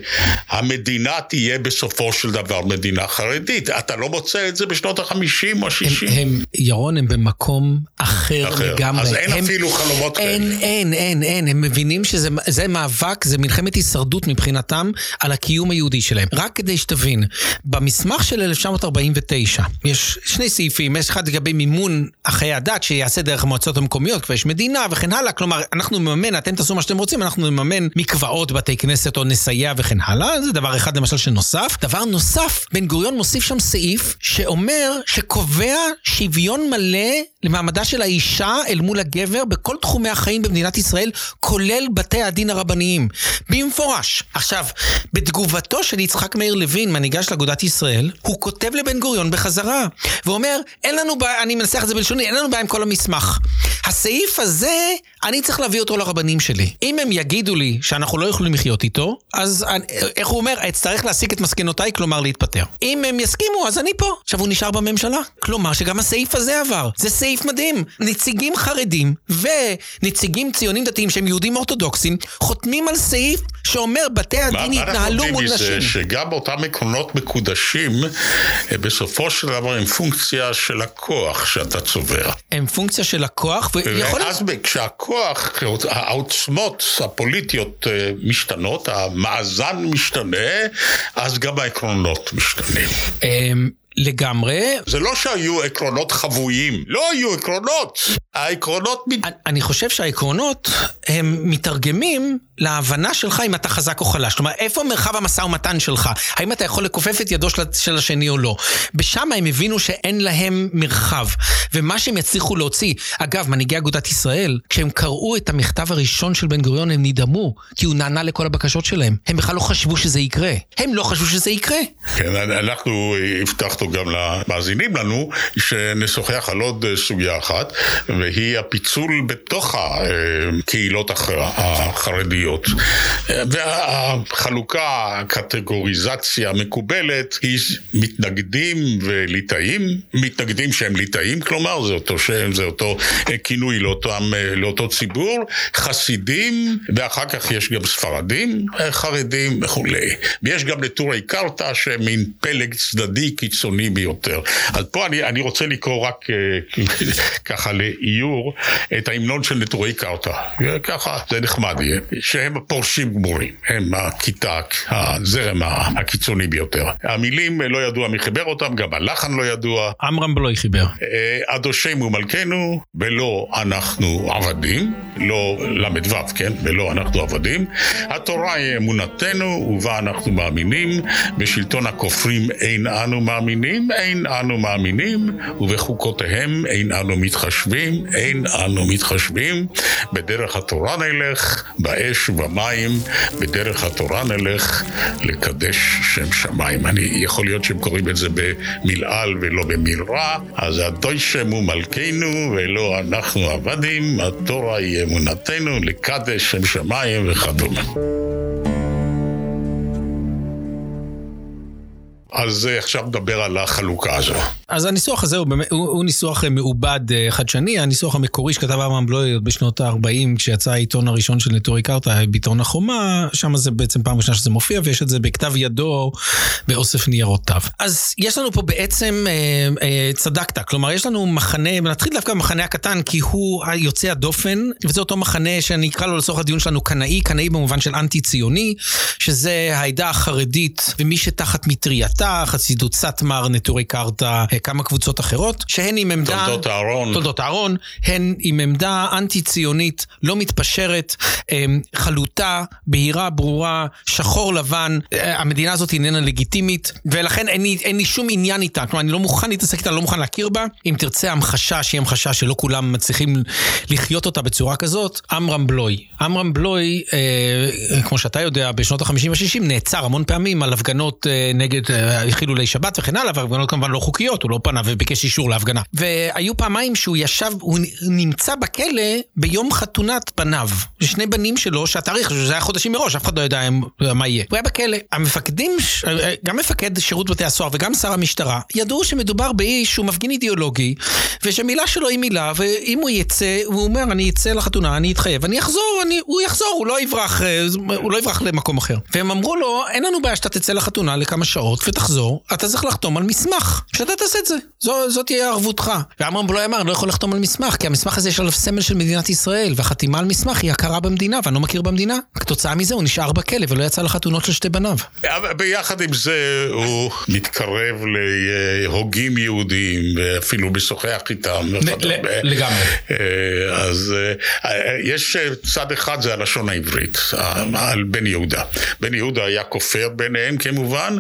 המדינה תהיה בסופו של דבר מדינה חרדית. אתה לא מוצא את זה בשנות החמישים או השישים?
הם, הם, ירון, הם במקום אחר, אחר. לגמרי.
אז אין
הם,
אפילו חלומות כאלה.
אין, אין, אין, אין. הם מבינים שזה זה מאבק, זה מלחמת הישרדות מבחינתם על הקיום היהודי שלהם. רק כדי שתבין, במסמך של 1949 יש שני סעיפים, יש אחד לגבי מימון חיי הדת שיעשה דרך המועצות המקומיות, כבר יש מדינה וכן הלאה, כלומר, אנחנו נממן, אתם תעשו מה שאתם רוצים, אנחנו נממן מקוואות, בתי כנסת או נסייע וכן הלאה, זה דבר אחד למשל שנוסף. דבר נוסף, בן גוריון מוסיף שם סעיף שאומר, שקובע שוויון מלא למעמדה של האישה אל מול הגבר בכל תחומי החיים במדינת ישראל, כולל בתי הדין הרבניים. במפורש. עכשיו, בתגובתו של יצחק מאיר לוין, מנהיגה של אגודת ישראל, הוא כותב לבן גוריון בחזרה, ואומר, אין לנו בעיה, אני מנסח את זה בלשוני, אין לנו בעיה עם כל המסמך. הסעיף הזה, אני צריך להביא אותו לרבנים שלי. אם הם יגידו לי שאנחנו לא יכולים לחיות איתו, אז איך הוא אומר, אצטרך להסיק את מסקנותיי, כלומר להתפטר. אם הם יסכימו, אז אני פה. עכשיו הוא נשאר בממשלה. כלומר שגם הסעיף הזה עבר. זה סעיף מדהים. נציגים חרדים ונציגים ציונים דתיים שהם יהודים אורתודוקסים, חותמים על סעיף שאומר בתי הדין יתנהלו מול נשים.
מה אנחנו שגם אותם עקרונות מקודשים, אה, בסופו של דבר הם פונקציה של הכוח שאתה צובר.
הם פונקציה של הכוח,
ויכול... ואז כשהכוח, העוצמות הפוליטיות אה, משתנות, המאזן משתנה, אז גם העקרונות משתנים.
לגמרי.
זה לא שהיו עקרונות חבויים, לא היו עקרונות. העקרונות...
אני חושב שהעקרונות הם מתרגמים להבנה שלך אם אתה חזק או חלש. כלומר, איפה מרחב המשא ומתן שלך? האם אתה יכול לכופף את ידו של השני או לא? בשם הם הבינו שאין להם מרחב. ומה שהם יצליחו להוציא, אגב, מנהיגי אגודת ישראל, כשהם קראו את המכתב הראשון של בן גוריון, הם נדהמו, כי הוא נענה לכל הבקשות שלהם. הם בכלל לא חשבו שזה יקרה. הם לא חשבו שזה יקרה.
כן, אנחנו הבטחנו גם למאזינים לנו, שנשוחח על עוד סוגיה אחת, והיא הפיצול בתוך הקהילות החרדיות. והחלוקה, הקטגוריזציה המקובלת, היא מתנגדים וליטאים, מתנגדים שהם ליטאים, כלומר, זה אותו שם, זה אותו כינוי לאותם, לאותו ציבור, חסידים, ואחר כך יש גם ספרדים, חרדים וכולי. ויש גם נטורי קרתא, שהם מין פלג צדדי קיצוני ביותר. אז פה אני, אני רוצה לקרוא רק ככה לאיור את ההמנון של נטורי קרתא. ככה, זה נחמד יהיה. שהם פורשים גמורים, הם הכיתה, הזרם הקיצוני ביותר. המילים לא ידוע מי חיבר אותם, גם הלחן לא ידוע.
עמרם בלוי חיבר.
אדושנו מלכנו, ולא אנחנו עבדים, לא ל"ו, כן? ולא אנחנו עבדים. התורה היא אמונתנו, ובה אנחנו מאמינים. בשלטון הכופרים אין אנו מאמינים, אין אנו מאמינים, ובחוקותיהם אין אנו מתחשבים, אין אנו מתחשבים. בדרך התורה נלך, באש ובמים, בדרך התורה נלך לקדש שם שמיים. אני, יכול להיות שהם קוראים את זה במלעל ולא במלרע, אז הדוישם הוא מלכנו ולא אנחנו עבדים, התורה היא אמונתנו, לקדש שם שמיים וכדומה. אז עכשיו נדבר על החלוקה הזו.
אז הניסוח הזה הוא, הוא, הוא ניסוח אה, מעובד אה, חדשני, הניסוח המקורי שכתב אברהם בלוי עוד בשנות ה-40, כשיצא העיתון הראשון של נטורי קרתא, ביטאון החומה, שם זה בעצם פעם ראשונה שזה מופיע, ויש את זה בכתב ידו באוסף ניירותיו. אז יש לנו פה בעצם, אה, אה, צדקת, כלומר יש לנו מחנה, נתחיל דווקא במחנה הקטן, כי הוא היוצא הדופן, וזה אותו מחנה שאני אקרא לו לצורך הדיון שלנו קנאי, קנאי במובן של אנטי-ציוני, שזה העדה החרדית ומי שתחת מטרייתה, חסידות סאטמר, נטורי קרתא, כמה קבוצות אחרות, שהן עם עמדה...
תולדות אהרון.
תולדות אהרון, הן עם עמדה אנטי-ציונית, לא מתפשרת, אמ, חלוטה, בהירה, ברורה, שחור לבן, אה, המדינה הזאת איננה לגיטימית, ולכן אין לי, אין לי שום עניין איתה, כלומר אני לא מוכן להתעסק איתה, לא מוכן להכיר בה. אם תרצה המחשה, שהיא המחשה שלא כולם מצליחים לחיות אותה בצורה כזאת, עמרם בלוי. עמרם בלוי, אה, כמו שאתה יודע, בשנות ה-50 וה-60 נעצר המון פעמים על הפגנות אה, נגד אה, חילולי שבת וכן הלאה, והפגנות כמובן לא חוקיות, הוא לא פנה וביקש אישור להפגנה. והיו פעמיים שהוא ישב, הוא נמצא בכלא ביום חתונת בניו. שני בנים שלו, שהתאריך, שזה היה חודשים מראש, אף אחד לא יודע מה יהיה. הוא היה בכלא. המפקדים, גם מפקד שירות בתי הסוהר וגם שר המשטרה, ידעו שמדובר באיש שהוא מפגין אידיאולוגי, ושמילה שלו היא מילה, ואם הוא יצא, הוא אומר, אני אצא לחתונה, אני אתחייב, אני אחזור, אני, הוא יחזור, הוא לא יברח, הוא לא יברח למקום אחר. והם אמרו לו, אין לנו בעיה שאתה תצא לחתונה לכמה שעות ותחזור, אתה צריך לחתום על מסמך, שאתה תעשה את זה. זו, זאת תהיה ערבותך. ואמרם בלוי אמר, לא יכול לחתום על מסמך, כי המסמך הזה יש עליו סמל של מדינת ישראל, והחתימה על מסמך היא הכרה במדינה, ואני לא מכיר במדינה. כתוצאה מזה הוא נשאר בכלא ולא יצא לחתונות של שתי בניו.
ביחד עם זה הוא מתקרב להוגים יהודים, ואפילו משוחח איתם.
לגמרי.
אז יש צד אחד, זה הלשון העברית, על בן יהודה. בן יהודה היה כופר ביניהם כמובן,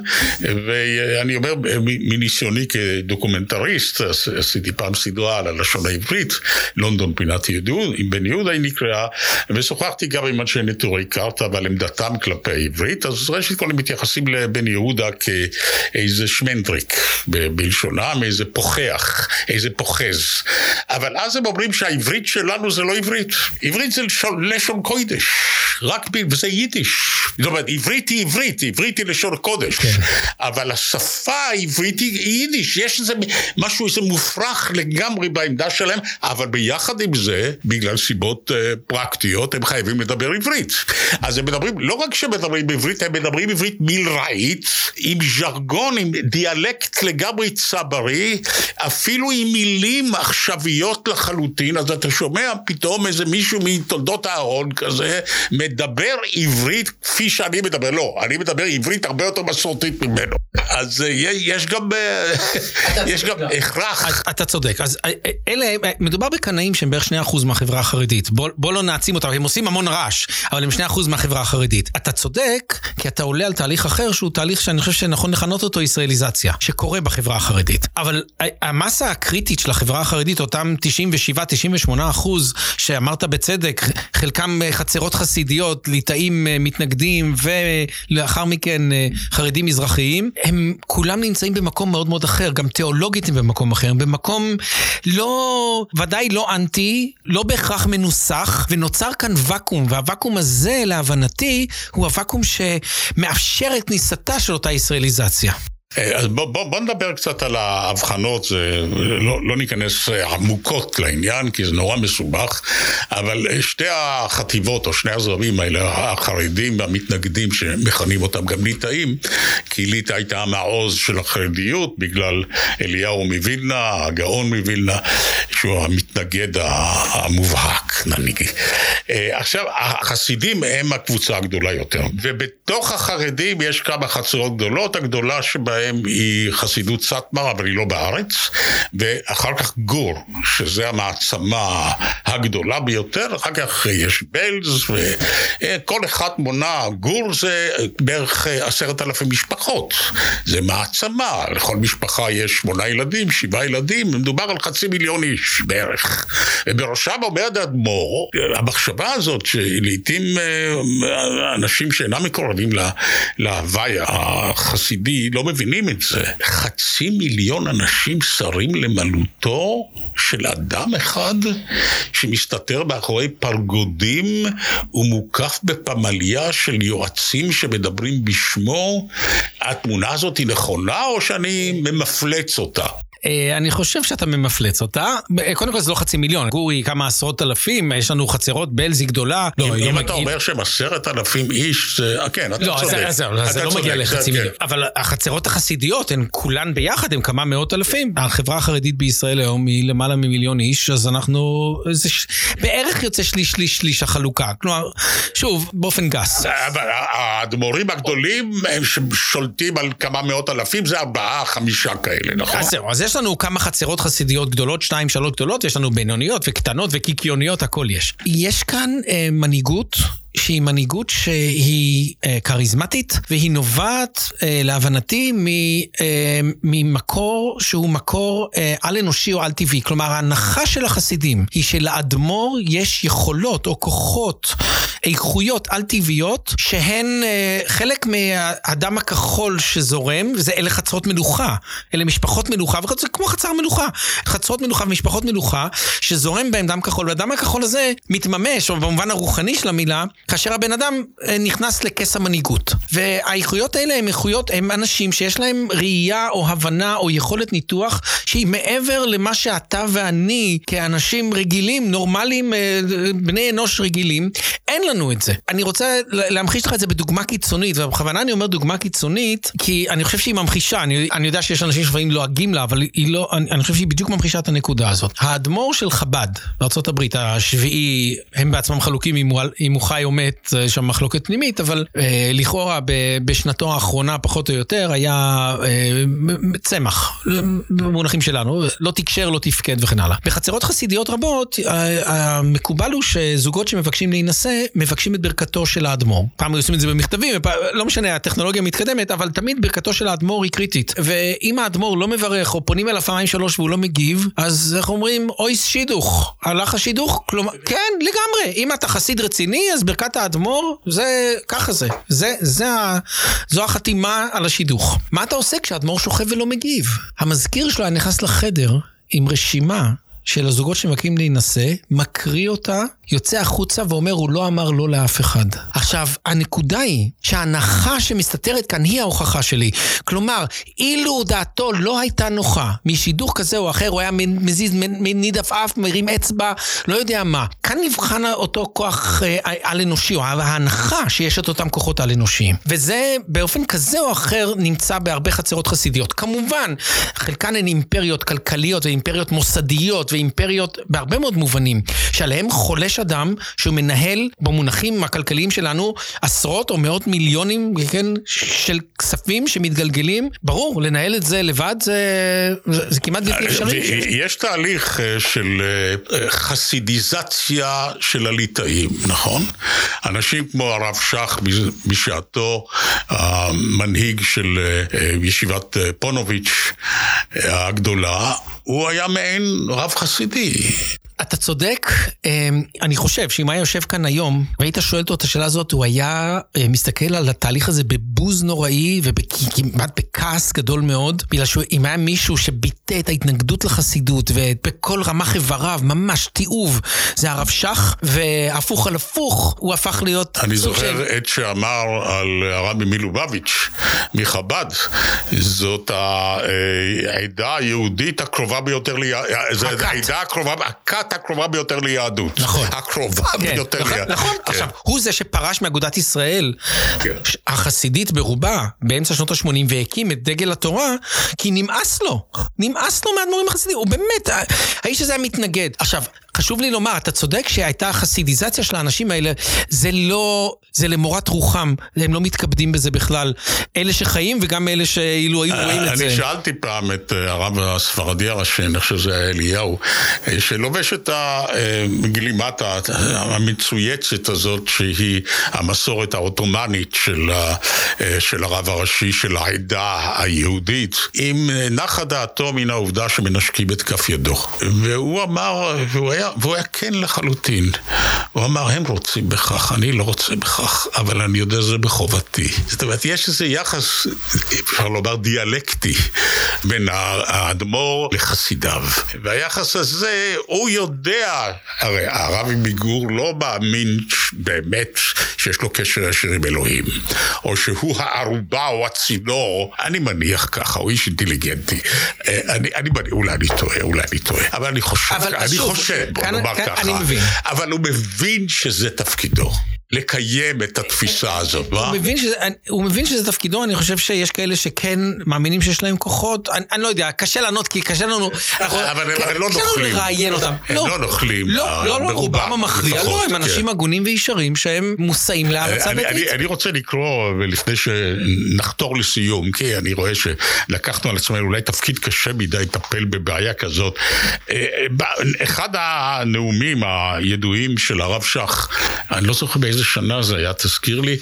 ואני אומר, מניסיוני כדוקומנטריסט, עשיתי פעם סדרה על הלשון העברית, לונדון פינת עם בן יהודה היא נקראה, ושוחחתי גם עם אנשי נטורי קרתא ועל עמדתם כלפי העברית, אז ראשית כל הם מתייחסים לבן יהודה כאיזה שמנדריק בלשונם, איזה פוחח, איזה פוחז. אבל אז הם אומרים שהעברית שלנו זה לא עברית, עברית זה לשון, לשון קודש, רק ב... וזה יידיש. זאת אומרת, עברית היא עברית, עברית היא לשון קודש, כן. אבל השפה העברית היא יידיש, יש איזה משהו, איזה מופרך לגמרי בעמדה שלהם, אבל ביחד עם זה, בגלל סיבות uh, פרקטיות, הם חייבים לדבר עברית. אז הם מדברים, לא רק שהם מדברים בעברית, הם מדברים עברית מילראית, עם ז'רגון, עם דיאלקט לגמרי צברי, אפילו עם מילים עכשוויות לחלוטין, אז אתה שומע פתאום איזה מישהו מתולדות אהרון כזה, מדבר עברית כפי שאני מדבר, לא, אני מדבר עברית הרבה יותר מסורתית ממנו. אז uh, יש גם, uh, יש גם הכרח.
אתה צודק, אז אלה, מדובר בקנאים שהם בערך 2% מהחברה החרדית. בוא, בוא לא נעצים אותם, הם עושים המון רעש, אבל הם 2% מהחברה החרדית. אתה צודק, כי אתה עולה על תהליך אחר, שהוא תהליך שאני חושב שנכון לכנות אותו ישראליזציה, שקורה בחברה החרדית. אבל המסה הקריטית של החברה החרדית, אותם 97-98 אחוז, שאמרת בצדק, חלקם חצרות חסידיות, ליטאים אה, מתנגדים, ולאחר מכן אה, חרדים מזרחיים, הם כולם נמצאים במקום מאוד מאוד אחר, גם תיאולוגית הם במקום אחר, במקום לא, ודאי לא אנטי, לא בהכרח מנוסח, ונוצר כאן ואקום, והוואקום הזה, להבנתי, הוא הוואקום שמאפשר את כניסתה של אותה ישראליזציה.
אה, אז בוא, בוא, בוא נדבר קצת על ההבחנות, זה, לא, לא ניכנס עמוקות לעניין, כי זה נורא מסובך, אבל שתי החטיבות או שני הזרמים האלה, החרדים והמתנגדים, שמכנים אותם גם ליטאים, כי ליטא הייתה המעוז של החרדיות, בגלל אליהו מווילנה, הגאון מווילנה, שהוא המתנגד המובהק, נגיד. אה, עכשיו, החסידים הם הקבוצה הגדולה יותר, ובתוך החרדים יש כמה חצרות גדולות, הגדולה שבהן שלהם היא חסידות סאטמר, אבל היא לא בארץ, ואחר כך גור, שזה המעצמה הגדולה ביותר, אחר כך יש בלז, וכל אחד מונה, גור זה בערך עשרת אלפים משפחות, זה מעצמה, לכל משפחה יש שמונה ילדים, שבעה ילדים, מדובר על חצי מיליון איש בערך. ובראשם עומד האדמו"ר, המחשבה הזאת שלעיתים אה, אנשים שאינם מקורבים להוואי החסידי לא מבינים מבינים את זה. חצי מיליון אנשים שרים למלותו של אדם אחד שמסתתר מאחורי פרגודים ומוקף בפמליה של יועצים שמדברים בשמו. התמונה הזאת היא נכונה או שאני ממפלץ אותה?
אה, אני חושב שאתה ממפלץ אותה. אה, קודם כל זה לא חצי מיליון, גורי כמה עשרות אלפים, יש לנו חצרות בלזי גדולה.
לא, אם, אם אתה אומר שהם עשרת אלפים איש, זה... כן, אתה
לא,
צודק.
לא, זה, לא מגיע לחצי כן. מיליון. אבל החצרות החסידיות הן כולן ביחד, הן כמה מאות אלפים. החברה החרדית בישראל היום היא למעלה ממיליון איש, אז אנחנו... זה ש... בערך יוצא שליש, שליש, שליש החלוקה. כלומר, שוב, באופן גס.
אבל האדמו"רים הגדולים, הם שולטים על כמה מאות אלפים, זה ארבעה, חמישה כאלה, נכון? אז זהו,
אז יש לנו כמה חצרות חסידיות גדולות, שתיים, שלוש גדולות, יש לנו בינוניות וקטנות וקיקיוניות, הכל יש. יש כאן אה, מנהיגות שהיא מנהיגות שהיא אה, כריזמטית, והיא נובעת, אה, להבנתי, מ, אה, ממקור שהוא מקור אה, על-אנושי או על-טבעי. כלומר, ההנחה של החסידים היא שלאדמו"ר יש יכולות או כוחות, איכויות על-טבעיות, שהן אה, חלק מהדם הכחול שזורם, וזה אלה חצרות מלוכה. אלה משפחות מלוכה, וזה כמו חצר מלוכה. חצרות מלוכה ומשפחות מלוכה, שזורם בהם דם כחול, והדם הכחול הזה מתממש, או במובן הרוחני של המילה, כאשר הבן אדם אה, נכנס לכס המנהיגות. והאיכויות האלה הם איכויות, הם אנשים שיש להם ראייה או הבנה או יכולת ניתוח שהיא מעבר למה שאתה ואני כאנשים רגילים, נורמליים, אה, בני אנוש רגילים, אין לנו את זה. אני רוצה להמחיש לך את זה בדוגמה קיצונית, ובכוונה אני אומר דוגמה קיצונית, כי אני חושב שהיא ממחישה, אני, אני יודע שיש אנשים שלפעמים לועגים לה, אבל היא לא, אני, אני חושב שהיא בדיוק ממחישה את הנקודה הזאת. האדמו"ר של חב"ד, בארה"ב, השביעי, הם בעצמם חלוקים אם הוא, אם הוא חי או מת, יש שם מחלוקת פנימית, אבל אה, לכאורה ב, בשנתו האחרונה, פחות או יותר, היה אה, צמח, במונחים שלנו, לא תקשר, לא תפקד וכן הלאה. בחצרות חסידיות רבות, המקובל הוא שזוגות שמבקשים להינשא, מבקשים את ברכתו של האדמו"ר. פעם עושים את זה במכתבים, לא משנה, הטכנולוגיה מתקדמת, אבל תמיד ברכתו של האדמו"ר היא קריטית. ואם האדמו"ר לא מברך, או פונים אליו פעמיים שלוש והוא לא מגיב, אז איך אומרים, אוי שידוך. הלך השידוך? כלומר, כן, לגמרי. אם אתה חסיד רציני, אז ברכת האדמו"ר, זה, ככה זה. זה, זה, זו החתימה על השידוך. מה אתה עושה כשהאדמו"ר שוכב ולא מגיב? המזכיר שלו היה נכנס לחדר עם רשימה של הזוגות שמבקשים להינשא, מקריא אותה, יוצא החוצה ואומר, הוא לא אמר לא לאף אחד. עכשיו, הנקודה היא שההנחה שמסתתרת כאן היא ההוכחה שלי. כלומר, אילו דעתו לא הייתה נוחה משידוך כזה או אחר, הוא היה מזיז, מניד עפעף, מרים אצבע, לא יודע מה. כאן נבחן אותו כוח אה, על-אנושי, או ההנחה שיש את אותם כוחות על-אנושיים. וזה באופן כזה או אחר נמצא בהרבה חצרות חסידיות. כמובן, חלקן הן אימפריות כלכליות ואימפריות מוסדיות ואימפריות בהרבה מאוד מובנים, שעליהם חולש אדם שהוא מנהל במונחים הכלכליים שלנו עשרות או מאות מיליונים, כן, של כספים שמתגלגלים. ברור, לנהל את זה לבד זה, זה, זה כמעט בלתי אפשרי.
יש תהליך אה, של אה, חסידיזציה של הליטאים, נכון? אנשים כמו הרב שך בשעתו, המנהיג של אה, ישיבת פונוביץ' הגדולה, הוא היה מעין רב חסידי.
אתה צודק, אמ, אני חושב שאם היה יושב כאן היום והיית שואל אותו את השאלה הזאת, הוא היה אה, מסתכל על התהליך הזה בבוז נוראי וכמעט בכעס גדול מאוד, בגלל שאם היה מישהו שביטא את ההתנגדות לחסידות ובכל רמ"ח איבריו, ממש תיעוב, זה הרב שך, והפוך על הפוך, הוא הפך להיות...
אני זוכר את שאמר על הרבי מלובביץ' מחב"ד, זאת העדה היהודית הקרובה ביותר, זו העדה הקרובה, הכת הקרובה ביותר ליהדות.
נכון.
הקרובה כן, ביותר
נכון,
ליהדות.
נכון, כן. עכשיו, הוא זה שפרש מאגודת ישראל, כן. החסידית ברובה, באמצע שנות ה-80, והקים את דגל התורה, כי נמאס לו. נמאס לו מהאדמו"רים החסידים. הוא באמת, האיש הזה היה מתנגד. עכשיו, חשוב לי לומר, אתה צודק שהייתה חסידיזציה של האנשים האלה, זה לא, זה למורת רוחם, הם לא מתכבדים בזה בכלל. אלה שחיים וגם אלה שאילו היו רואים את זה.
אני שאלתי פעם את אה, הרב הספרדי הראשי, אני חושב שזה היה אליהו, אה, שלובש את הגלימת המצויצת הזאת, שהיא המסורת העות'מאנית של, אה, של הרב הראשי של העדה היהודית, אם נחה דעתו מן העובדה שמנשקים את כף ידו. והוא אמר, והוא היה... והוא היה כן לחלוטין. הוא אמר, הם רוצים בכך, אני לא רוצה בכך, אבל אני יודע שזה בחובתי. זאת אומרת, יש איזה יחס, אפשר לומר דיאלקטי, בין האדמו"ר לחסידיו. והיחס הזה, הוא יודע, הרי הרבי מגור לא מאמין באמת שיש לו קשר ישיר עם אלוהים, או שהוא הערובה או הצינור, אני מניח ככה, הוא איש אינטליגנטי. אה, אני, אני, אולי אני טועה, אולי אני טועה, אבל אני חושב, אני שוב, חושב, בוא נאמר ככה.
אני מבין.
אבל הוא מבין שזה תפקידו. לקיים את התפיסה הזאת,
הוא מבין, שזה, הוא מבין שזה תפקידו, אני חושב שיש כאלה שכן מאמינים שיש להם כוחות, אני, אני לא יודע, קשה לענות כי קשה לנו,
אבל הם לא נוכלים,
קשה לנו לראיין אותם,
הם לא נוכלים,
לא, לא, לא, רובם המכריע, לא, הם אנשים כן. הגונים וישרים שהם מושאים להרצה
ביתית. אני רוצה לקרוא, לפני שנחתור לסיום, כי אני רואה שלקחנו על עצמנו אולי תפקיד קשה מדי לטפל בבעיה כזאת. אה, אה, אחד הנאומים הידועים של הרב שך, אני לא זוכר באיזה... באיזה שנה זה היה, תזכיר לי,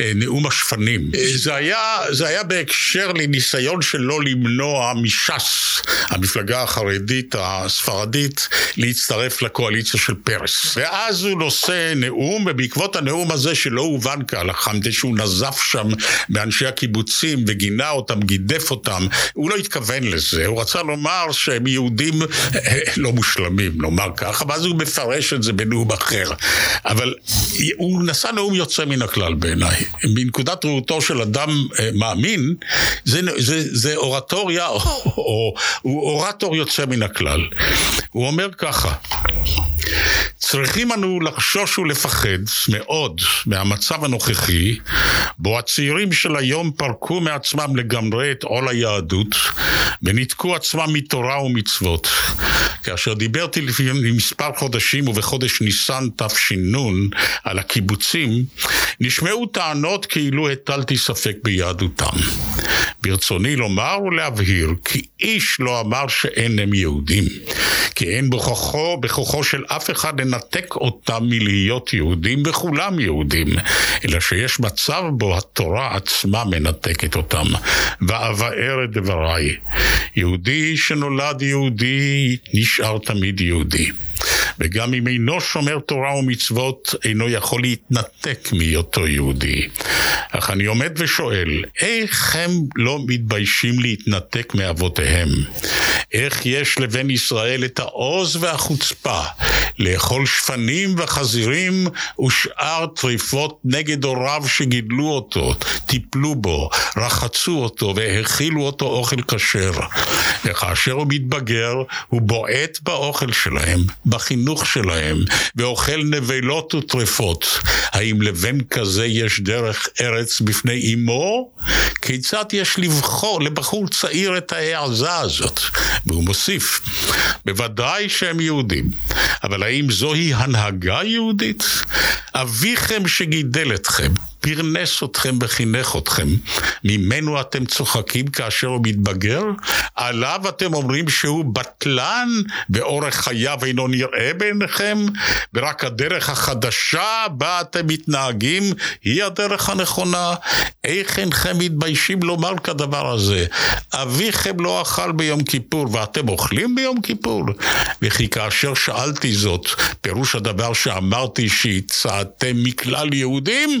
אה, נאום השפנים. אה, זה היה, זה היה בהקשר לניסיון שלו למנוע מש"ס, המפלגה החרדית הספרדית, להצטרף לקואליציה של פרס. ואז הוא נושא נאום, ובעקבות הנאום הזה שלא הובן כהלכה, מפני שהוא נזף שם באנשי הקיבוצים וגינה אותם, גידף אותם, הוא לא התכוון לזה, הוא רצה לומר שהם יהודים אה, לא מושלמים, נאמר ככה, ואז הוא מפרש את זה בנאום אחר. אבל הוא נשא נאום יוצא מן הכלל בעיניי. מנקודת ראותו של אדם אה, מאמין, זה, זה, זה אורטוריה, או, או, הוא אורטור יוצא מן הכלל. הוא אומר ככה, צריכים אנו לחשוש ולפחד מאוד מהמצב הנוכחי, בו הצעירים של היום פרקו מעצמם לגמרי את עול היהדות, וניתקו עצמם מתורה ומצוות. כאשר דיברתי לפני מספר חודשים ובחודש ניסן תש"ן על הקיבוצים, נשמעו טענות כאילו הטלתי ספק ביהדותם. ברצוני לומר ולהבהיר כי איש לא אמר שאין הם יהודים, כי אין בכוחו, בכוחו של אף אחד לנתק אותם מלהיות יהודים, וכולם יהודים, אלא שיש מצב בו התורה עצמה מנתקת אותם. ואבאר את דבריי. יהודי שנולד יהודי נשאר תמיד יהודי. וגם אם אינו שומר תורה ומצוות, אינו יכול להתנתק מהיותו יהודי. אך אני עומד ושואל, איך הם לא מתביישים להתנתק מאבותיהם? איך יש לבן ישראל את העוז והחוצפה לאכול שפנים וחזירים ושאר טריפות נגד הוריו שגידלו אותו, טיפלו בו, רחצו אותו והאכילו אותו אוכל כשר. וכאשר הוא מתבגר, הוא בועט באוכל שלהם, בחינוך שלהם, ואוכל נבלות וטרפות. האם לבן כזה יש דרך ארץ בפני אמו? כיצד יש לבחור לבחור צעיר את ההעזה הזאת? והוא מוסיף, בוודאי שהם יהודים, אבל האם זוהי הנהגה יהודית? אביכם שגידל אתכם, פרנס אתכם וחינך אתכם. ממנו אתם צוחקים כאשר הוא מתבגר? עליו אתם אומרים שהוא בטלן ואורך חייו אינו נראה בעיניכם? ורק הדרך החדשה בה אתם מתנהגים היא הדרך הנכונה? איך אינכם מתביישים לומר כדבר הזה? אביכם לא אכל ביום כיפור ואתם אוכלים ביום כיפור? וכי כאשר שאלתי זאת, פירוש הדבר שאמרתי שהצעתם מכלל יהודים?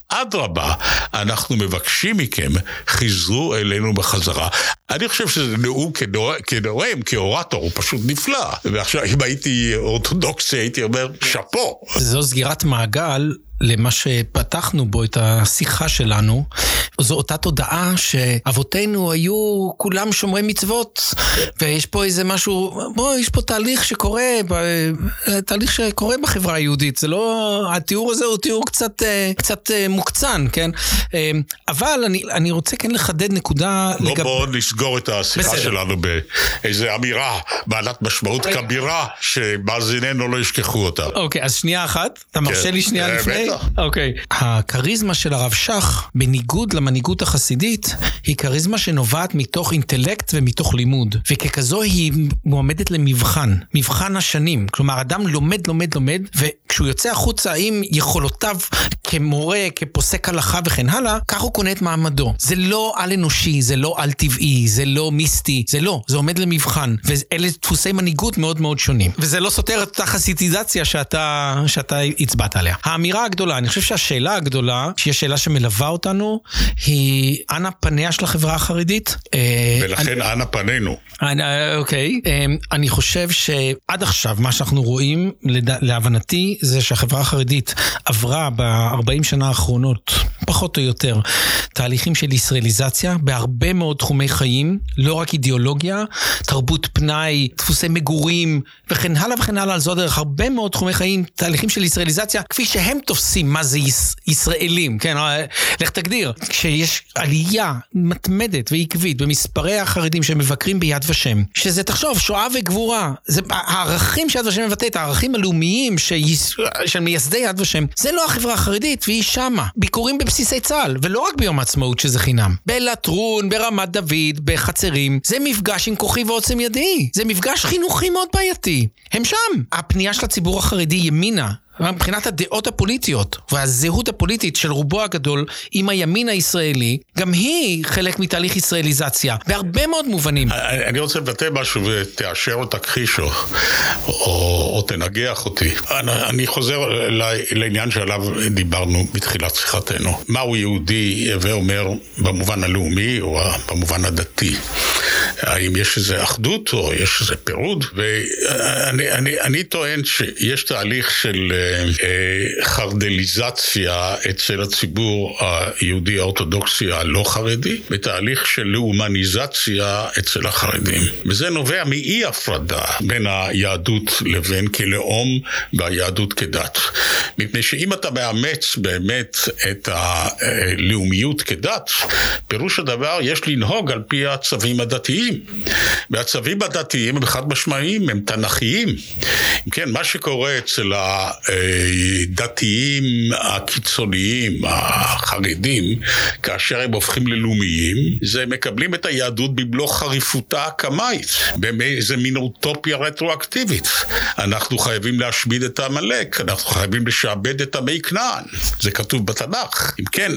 אדרבה, אנחנו מבקשים מכם, חזרו אלינו בחזרה. אני חושב שזה נאום כנואם, כאורטור, הוא פשוט נפלא. ועכשיו, אם הייתי אורתודוקסי, הייתי אומר, שאפו.
זו סגירת מעגל. למה שפתחנו בו את השיחה שלנו, זו אותה תודעה שאבותינו היו כולם שומרי מצוות, ויש פה איזה משהו, בוא, יש פה תהליך שקורה, תהליך שקורה בחברה היהודית, זה לא, התיאור הזה הוא תיאור קצת, קצת מוקצן, כן? אבל אני, אני רוצה כן לחדד נקודה
לא לגב... בואו נסגור את השיחה בסדר. שלנו באיזה אמירה בעלת משמעות כבירה, שמאזיננו לא ישכחו אותה.
אוקיי, אז שנייה אחת, אתה מרשה כן. לי שנייה לפני? אוקיי. הכריזמה של הרב שך, בניגוד למנהיגות החסידית, היא כריזמה שנובעת מתוך אינטלקט ומתוך לימוד. וככזו היא מועמדת למבחן, מבחן השנים. כלומר, אדם לומד, לומד, לומד, וכשהוא יוצא החוצה עם יכולותיו כמורה, כפוסק הלכה וכן הלאה, כך הוא קונה את מעמדו. זה לא על-אנושי, זה לא על-טבעי, זה לא מיסטי, זה לא, זה עומד למבחן. ואלה דפוסי מנהיגות מאוד מאוד שונים. וזה לא סותר את אותה חסידיזציה שאתה, שאתה הצבעת עליה. האמירה הגדולה... אני חושב שהשאלה הגדולה, שהיא השאלה שמלווה אותנו, היא אנה פניה של החברה החרדית.
אה, ולכן אני, אנה פנינו.
אני, אוקיי. אה, אני חושב שעד עכשיו, מה שאנחנו רואים, להבנתי, זה שהחברה החרדית עברה ב-40 שנה האחרונות, פחות או יותר, תהליכים של ישראליזציה בהרבה מאוד תחומי חיים, לא רק אידיאולוגיה, תרבות פנאי, דפוסי מגורים וכן הלאה וכן הלאה, זו הדרך, הרבה מאוד תחומי חיים, תהליכים של ישראליזציה, כפי שהם תופסים. מה זה יש, ישראלים, כן, אה, לך תגדיר. כשיש עלייה מתמדת ועקבית במספרי החרדים שמבקרים ביד ושם, שזה, תחשוב, שואה וגבורה, זה הערכים שיד ושם מבטאת, הערכים הלאומיים שיש, של מייסדי יד ושם, זה לא החברה החרדית, והיא שמה. ביקורים בבסיסי צה"ל, ולא רק ביום העצמאות שזה חינם. בלטרון, ברמת דוד, בחצרים, זה מפגש עם כוחי ועוצם ידי. זה מפגש חינוכי מאוד בעייתי. הם שם. הפנייה של הציבור החרדי ימינה מבחינת הדעות הפוליטיות והזהות הפוליטית של רובו הגדול עם הימין הישראלי, גם היא חלק מתהליך ישראליזציה, בהרבה מאוד מובנים.
אני רוצה לבטא משהו ותאשר או תכחיש או, או, תנגח אותי. אני, אני חוזר לעניין שעליו דיברנו בתחילת שיחתנו. מהו יהודי, הווה אומר, במובן הלאומי או במובן הדתי. האם יש איזה אחדות או יש איזה פירוד? ואני אני, אני טוען שיש תהליך של אה, חרדליזציה אצל הציבור היהודי האורתודוקסי הלא חרדי, בתהליך של לאומניזציה אצל החרדים. וזה נובע מאי הפרדה בין היהדות לבין כלאום והיהדות כדת. מפני שאם אתה מאמץ באמת את הלאומיות כדת, פירוש הדבר יש לנהוג על פי הצווים הדתיים. והצווים הדתיים הם חד משמעיים, הם תנכיים. אם כן, מה שקורה אצל הדתיים הקיצוניים, החרדים, כאשר הם הופכים ללאומיים, זה מקבלים את היהדות במלוא חריפותה הקמאית, באיזה מין אוטופיה רטרואקטיבית. אנחנו חייבים להשמיד את עמלק, אנחנו חייבים לשעבד את עמי כנען. זה כתוב בתנ"ך. אם כן,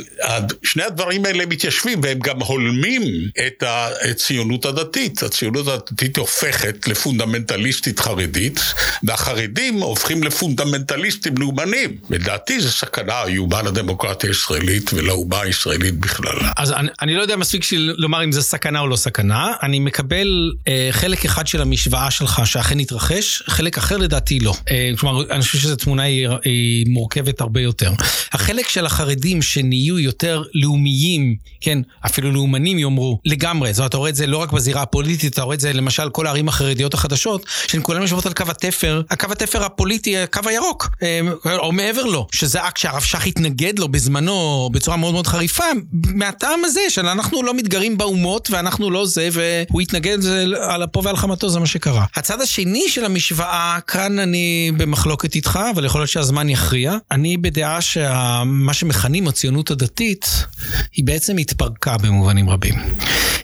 שני הדברים האלה מתיישבים והם גם הולמים את הציונות הדתית. הציונות הדתית הופכת לפונדמנטליסטית חרדית, והחרדים הופכים לפונדמנטליסטים לאומנים. לדעתי זו סכנה איומה לדמוקרטיה הישראלית ולאומה הישראלית בכלל.
אז אני, אני לא יודע מספיק לומר אם זה סכנה או לא סכנה. אני מקבל אה, חלק אחד של המשוואה שלך שאכן התרחש, חלק אחר לדעתי לא. אה, כלומר, אני חושב שזו תמונה היא, היא מורכבת הרבה יותר. החלק של החרדים שנהיו יותר לאומיים, כן, אפילו לאומנים יאמרו, לגמרי. זאת אומרת, אתה רואה את זה לא רק בזירה הפוליטית, אתה רואה את זה למשל כל הערים החרדיות החדשות, שהן כולן יושבות על קו התפר, הקו התפר הפוליטי, הקו הירוק, אה, או מעבר לו, שזה אקט שהרב שך התנגד לו בזמנו בצורה מאוד מאוד חריפה, מהטעם הזה של אנחנו לא מתגרים באומות ואנחנו לא זה, והוא התנגד על אפו ועל חמתו, זה מה שקרה. הצד השני של המשוואה, כאן אני במחלוקת איתך, אבל יכול להיות שהזמן יכריע. אני בדעה שמה שמכנים הציונות הדתית, היא בעצם התפרקה במובנים רבים.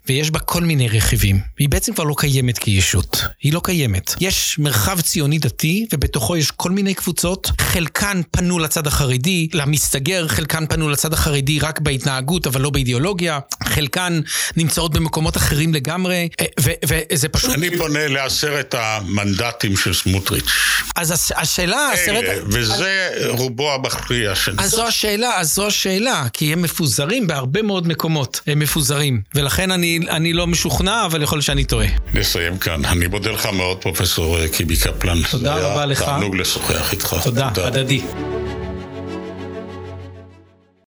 ויש בה כל מיני רכיבים. היא בעצם כבר לא קיימת כישות. היא לא קיימת. יש מרחב ציוני דתי, ובתוכו יש כל מיני קבוצות. חלקן פנו לצד החרדי, למסתגר, חלקן פנו לצד החרדי רק בהתנהגות, אבל לא באידיאולוגיה. חלקן נמצאות במקומות אחרים לגמרי, אה, וזה פשוט...
אני פונה לעשרת המנדטים של סמוטריץ'.
אז הש, השאלה...
עשרת... וזה רובו המכריע של
אז זו השאלה, אז זו השאלה, כי הם מפוזרים בהרבה מאוד מקומות. הם מפוזרים, ולכן אני, אני לא משוכנע, אבל יכול להיות שאני טועה.
נסיים כאן. אני מודה לך מאוד, פרופסור קיבי קפלן.
תודה רבה לך.
תענוג לשוחח איתך.
תודה, הדדי.